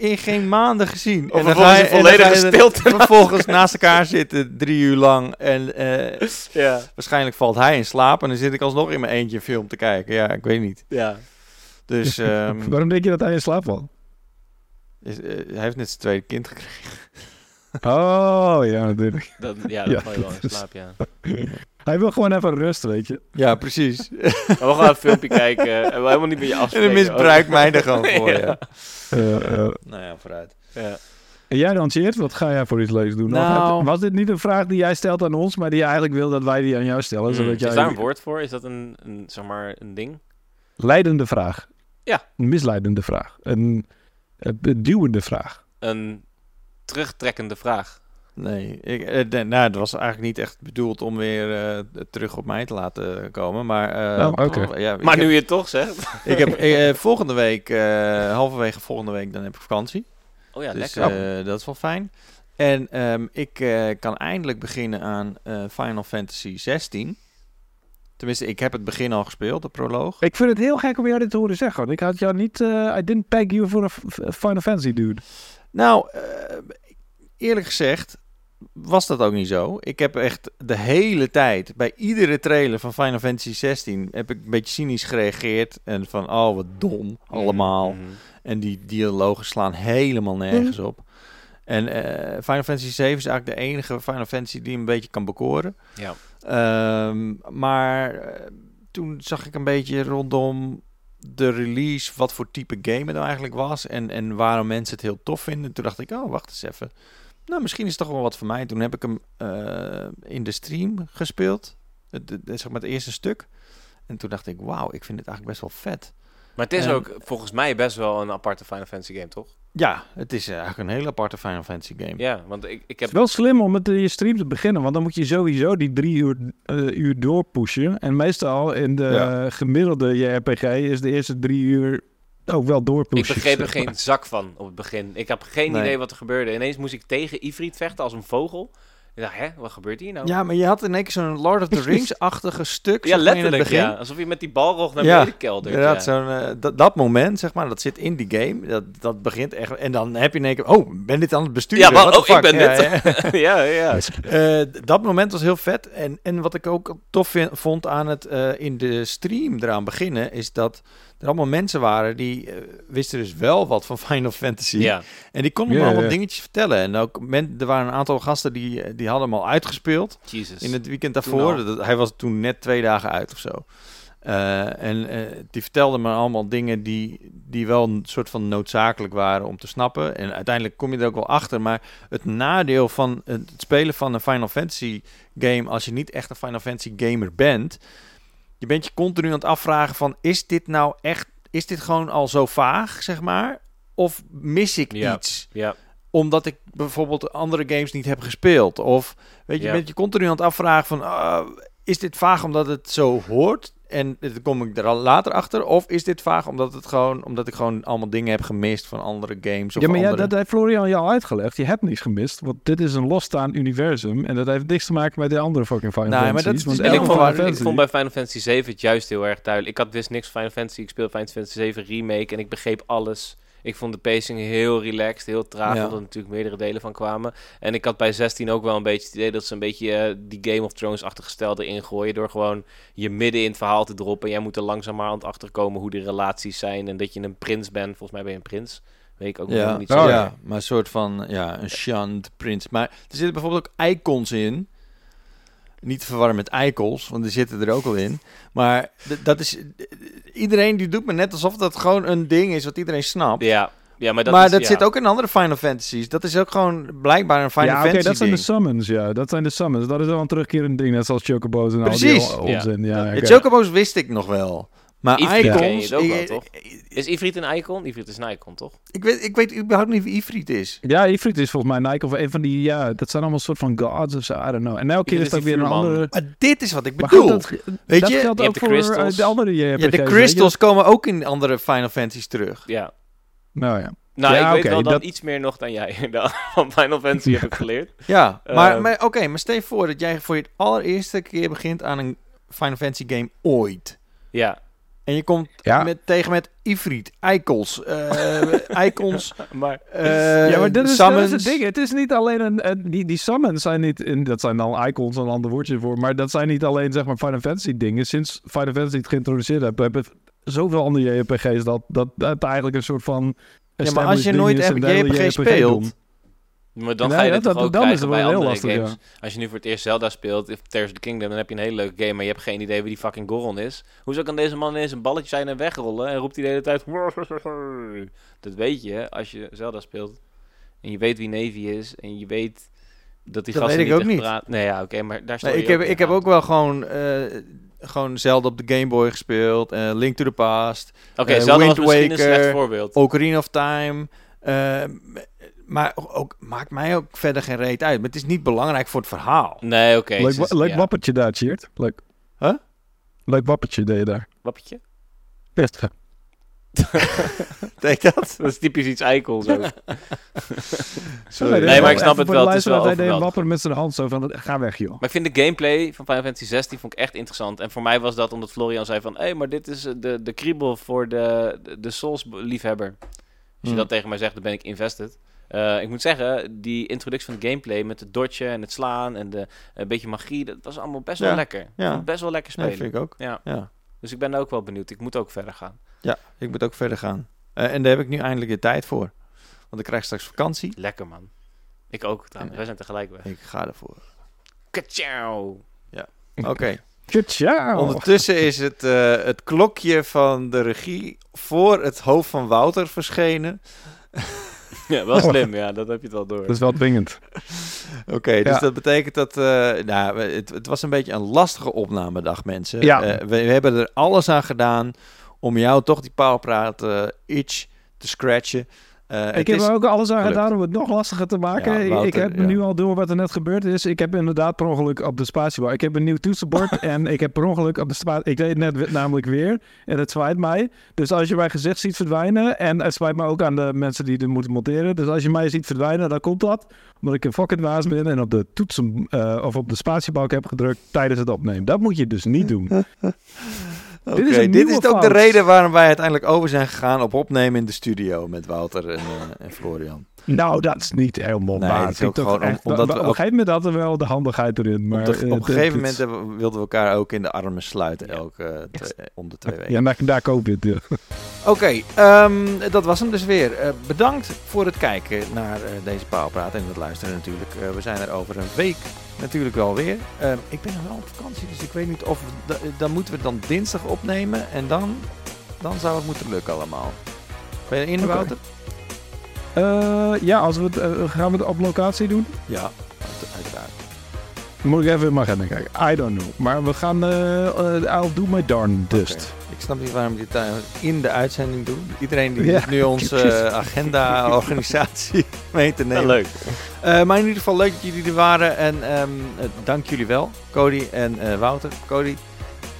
in geen maanden gezien. Of en dan ga je stilte. [LAUGHS] Vervolgens naast elkaar zitten, drie uur lang. En eh, Ja, waarschijnlijk valt hij in slaap en dan zit ik alsnog in mijn eentje een film te kijken. Ja, ik weet niet. ja. Dus [LAUGHS] ehm, Waarom denk je dat hij in slaap valt? Is, eh, hij heeft net zijn tweede kind gekregen. Oh, ja, natuurlijk. [LAUGHS] Dat, ja, dat Ja, val je wel in slaap, ja. [LAUGHS] Hij wil gewoon even rust, weet je. Ja, precies. [LAUGHS] We gaan een filmpje kijken en we helemaal niet met je En afspreken. dan misbruikt mij er gewoon voor, Ja. ja. Eh, eh, Nou ja, vooruit. Ja. En jij dan, Cheert, wat ga jij voor iets leuks doen? Nou- was dit niet een vraag die jij stelt aan ons, maar die je eigenlijk wil dat wij die aan jou stellen? Mm, Zodat jij Is daar een woord voor? Is dat een, een, zeg maar, een ding? Leidende vraag. Ja. Een misleidende vraag. Een, een duwende vraag. Een terugtrekkende vraag. Nee, ik, eh, nou, het was eigenlijk niet echt bedoeld om weer eh, terug op mij te laten komen. Maar, eh, Oh, oké. ja, Maar heb- nu je het toch zegt. Ik heb [LAUGHS] eh, volgende week, eh, halverwege volgende week, dan heb ik vakantie. Oh ja, dus lekker. eh, dat is wel fijn. En ehm, ik eh, kan eindelijk beginnen aan eh, Final Fantasy 16. Tenminste, ik heb het begin al gespeeld, de proloog. Ik vind het heel gek om jou dit te horen zeggen. want Ik had jou niet... eh I didn't peg you for a Final Fantasy dude. Nou, eh, eerlijk gezegd was dat ook niet zo. Ik heb echt de hele tijd, bij iedere trailer van Final Fantasy 16, heb ik een beetje cynisch gereageerd. En van, oh wat dom, allemaal. Mhm. En die dialogen slaan helemaal nergens op. En eh, Final Fantasy 7 is eigenlijk de enige Final Fantasy die een beetje kan bekoren. Ja. Ehm, maar eh, toen zag ik een beetje rondom de release wat voor type game het nou eigenlijk was. En, en waarom mensen het heel tof vinden. Toen dacht ik, oh, wacht eens even. Nou, misschien is het toch wel wat voor mij. Toen heb ik hem eh, in de stream gespeeld. Het, zeg maar het eerste stuk. En toen dacht ik, wauw, ik vind het eigenlijk best wel vet. Maar het is En- ook volgens mij best wel een aparte Final Fantasy game, toch? Ja, het is eigenlijk een hele aparte Final Fantasy game. Ja, want ik, ik Het heb... is wel slim om met je stream te beginnen. Want dan moet je sowieso die drie uur, eh, uur doorpushen. En meestal in de Ja. eh, gemiddelde JRPG is de eerste drie uur ook wel Ik doorpushen. begreep er geen zak van op het begin. Ik heb geen Nee. idee wat er gebeurde. Ineens moest ik tegen Ifrit vechten als een vogel. Ik dacht, hè, wat gebeurt hier nou? Ja, maar je had in één keer zo'n Lord of the [LAUGHS] Rings-achtige stuk. Ja, letterlijk, begin. ja. Alsof je met die balrog naar Ja, beneden keldert. Inderdaad, ja. zo'n, eh, dat, dat moment, zeg maar, dat zit in die game. Dat, dat begint echt. En dan heb je in één keer. Oh, ben dit aan het besturen? Ja, maar- oh, ik ben Ja, dit. ja. [LAUGHS] [LAUGHS] ja, ja. D- dat moment was heel vet. En, en wat ik ook tof vind- vond aan het eh, in de stream eraan beginnen, is dat er allemaal mensen waren die eh, wisten dus wel wat van [LAUGHS] Final Fantasy. ja. En die konden Ja, me allemaal ja. dingetjes vertellen. En ook men, er waren een aantal gasten die, eh, die hadden hem al uitgespeeld. Jesus. In het weekend daarvoor. Dat, hij was toen net twee dagen uit of zo. Eh, en eh, die vertelde me allemaal dingen die, die wel een soort van noodzakelijk waren om te snappen. En uiteindelijk kom je er ook wel achter. Maar het nadeel van het spelen van een Final Fantasy game, als je niet echt een Final Fantasy gamer bent, je bent je continu aan het afvragen van, is dit nou echt, is dit gewoon al zo vaag, zeg maar? Of mis ik Ja. iets? Ja. omdat ik bijvoorbeeld andere games niet heb gespeeld. Of weet je, Ja. je bent je continu aan het afvragen van, ah, is dit vaag omdat het zo hoort? En dan kom ik er al later achter? Of is dit vaag omdat, het gewoon, omdat ik gewoon allemaal dingen heb gemist van andere games? Of ja, maar ja, andere... dat heeft Florian je al uitgelegd. Je hebt niks gemist, want dit is een losstaand universum. En dat heeft niks te maken met de andere fucking Final Nee, maar Fantasies, dat is dus ik elke vond, ik Fantasy- vond bij Final Fantasy 7 het juist heel erg duidelijk. Ik had wist niks van Final Fantasy. Ik speelde Final Fantasy 7 Remake en ik begreep alles. Ik vond de pacing heel relaxed, heel traag, Ja. omdat er natuurlijk meerdere delen van kwamen. En ik had bij 16 ook wel een beetje het idee dat ze een beetje eh, die Game of Thrones-achtige stijl erin gooien. Door gewoon je midden in het verhaal te droppen. En jij moet er langzamerhand achter komen hoe de relaties zijn. En dat je een prins bent. Volgens mij ben je een prins. Weet ik ook nog Ja, niet Oh, zo. ja, maar een soort van, ja, een shunned prins. Maar er zitten bijvoorbeeld ook icons in. Niet te verwarren met eikels, want die zitten er ook al in. Maar dat is... Iedereen die doet me net alsof dat gewoon een ding is wat iedereen snapt. Ja, ja maar dat, maar is, dat ja. zit ook in andere Final Fantasies. Dat is ook gewoon blijkbaar een Final ja, oké, Fantasy dat zijn de summons, ja. Dat zijn de summons. Dat is wel een terugkerend ding, net zoals Chocobo's en Precies. al die onzin. Ja, De oké. Chocobo's wist ik nog wel. Maar Ifrit icons... ken je het ook wel, ik- toch? Is Ifrit een icon? Ifrit is een icon, toch? Ik weet, ik weet überhaupt niet wie Ifrit is. Ja, Ifrit is volgens mij Nike of een van die, ja, dat zijn allemaal soort van gods of zo, I don't know. En elke keer is is het ook die weer een andere... Maar dit is wat ik bedoel. goed, dat, weet dat je? geldt Je ook de voor crystals. eh, de andere JRPG's. ja, de crystals komen ook in andere Final Fantasies terug. Ja. Nou ja. Nou, Ja, ik weet wel dan dat- iets meer nog dan jij. [LAUGHS] Dan- Van Final Fantasy heb ik geleerd. Ja, maar, Ehm. maar oké, maar stel je voor dat jij voor je allereerste keer begint aan een Final Fantasy game ooit. Ja, En je komt Ja. met, tegen met Ifrit, Eikels, eh [LAUGHS] Icons, maar... eh ja, maar dit is, dat is summons. het ding. Het is niet alleen een... een- die, die summons zijn niet... In, dat zijn dan icons, een ander woordje voor. Maar dat zijn niet alleen, zeg maar, Final Fantasy dingen. Sinds Final Fantasy het geïntroduceerd hebben, hebben zoveel andere JRPG's dat, dat dat eigenlijk een soort van... Ja, maar als je established nooit ding is en de hele JRPG JRPG speelt, doen. Maar dan Nee, ga je dat- dit toch dat- ook dan krijgen het bij wel heel andere lastig, games. Als je nu voor het eerst Zelda speelt, of Tears of the Kingdom, dan heb je een hele leuke game, maar je hebt geen idee wie die fucking Goron is. Hoezo kan deze man ineens een balletje zijn en wegrollen en roept hij de hele tijd... [LAUGHS] Dat weet je hè, als je Zelda speelt. En je weet wie Navy is en je weet dat die Dat gasten weet ik niet ook praten. Nee, ja, oké, maar daar Nee, ik, heb, ook ik heb ook wel gewoon, eh gewoon Zelda op de Game Boy gespeeld. eh, Link to the Past. Oké, eh, Zelda was Wind een Waker, slecht voorbeeld. Ocarina of Time. Maar ook, maakt mij ook verder geen reet uit. Maar het is niet belangrijk voor het verhaal. Nee, oké. Leuk, ze- wa- leuk ja. wappertje daar, Cheert. Leuk. Huh? Leuk wappertje deed je daar. Wappetje? Best. [LAUGHS] Denk dat? Dat is typisch iets eikel zo. [LAUGHS] Sorry. Nee, maar ik snap het wel, het is wel Hij deed wapper met zijn hand zo van, ga weg joh. Maar ik vind de gameplay van Final Fantasy 16 vond ik echt interessant. En voor mij was dat omdat Florian zei van... Hé, maar dit is eh, de, de kriebel voor de, de, de Souls-liefhebber. Als je Hmm. dat tegen mij zegt, dan ben ik invested. Eh, ik moet zeggen, die introductie van de gameplay met het dodgen en het slaan en de, een beetje magie, dat was allemaal best wel Ja, lekker. Ja. best wel lekker spelen. vind ik ook. Ja. Ja. Dus ik ben ook wel benieuwd. Ik moet ook verder gaan. ja, ik moet ook verder gaan. Eh, en daar heb ik nu eindelijk de tijd voor. Want ik krijg straks vakantie. Lekker man. Ik ook trouwens. Wij zijn tegelijk weg. Ik ga ervoor. Kaciao! Oké. Ciao. Ondertussen is het, eh, het klokje van de regie voor het hoofd van Wouter verschenen. [LAUGHS] Ja, wel [LAUGHS] slim. Ja, dat heb je het wel door. Dat is wel dwingend. [LAUGHS] Oké, dus Ja. dat betekent dat... eh, nou, het, het was een beetje een lastige opnamedag, mensen. Ja. Eh, we, we hebben er alles aan gedaan om jou toch die powerpraat eh itch te scratchen. Eh, Ik heb er ook alles aan gedaan om het nog lastiger te maken. Ja, Ik- heb ja. nu al door wat er net gebeurd is. Ik heb inderdaad per ongeluk op de spatiebar. Ik heb een nieuw toetsenbord [LAUGHS] en ik heb per ongeluk op de spatie... Ik deed het net namelijk weer en het zwaait mij. Dus als je mijn gezicht ziet verdwijnen... En het zwaait me ook aan de mensen die het moeten monteren. Dus als je mij ziet verdwijnen, dan komt dat. Omdat ik een fucking waas ben en op de toetsen... eh, of op de spatiebalk heb gedrukt tijdens het opnemen. Dat moet je dus niet doen. [LAUGHS] Dit dit is is, een nieuwe ook de reden waarom wij uiteindelijk over zijn gegaan op opnemen in de studio met Wouter en, eh, en Florian. Nou, dat is niet helemaal Nee, waar. het is ook gewoon echt- omdat we op een gegeven moment hadden we wel de handigheid erin. Maar, op, de- eh, op een gegeven moment wilden we elkaar ook in de armen sluiten, Ja. elke twee- om de twee weken. Ja, daar, daar koop je het. ja. Oké, ehm, dat was hem dus weer. Eh, bedankt voor het kijken naar eh, deze Paalpraat en het luisteren natuurlijk. Eh, we zijn er over een week natuurlijk wel weer. Ehm, ik ben nog wel op vakantie, dus ik weet niet of... we- da- dan moeten we dan dinsdag opnemen en dan, dan zou het moeten lukken allemaal. Ben je in. Wouter? Eh, ja, als we het, eh, gaan we het op locatie doen? Ja, uit- uiteraard. Moet ik even in mijn agenda kijken. I don't know. Maar we gaan... eh eh, I'll do my darndest. Oké. Ik snap niet waarom we dit in de uitzending doen. Iedereen die Ja. zit nu onze [LAUGHS] agenda-organisatie [LAUGHS] mee te Ja, nemen. leuk. Eh, maar in ieder geval leuk dat jullie er waren. En ehm, eh, dank jullie wel, Cody en eh, Wouter. Cody,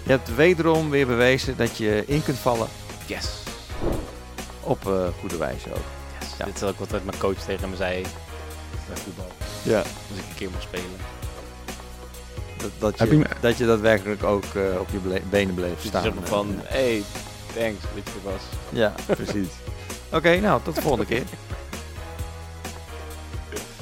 Je hebt wederom weer bewezen dat je in kunt vallen. Yes. Op uh, goede wijze ook. Ja. Dit is ook wat mijn coach tegen me zei bij voetbal. Ja. Als ik een keer mocht spelen. Dat, dat, je, je dat je daadwerkelijk ook uh, op je benen bleef staan. Dus van, hé, hey, thanks, dit was. Ja, precies. [LAUGHS] Oké, okay, nou, tot de volgende keer.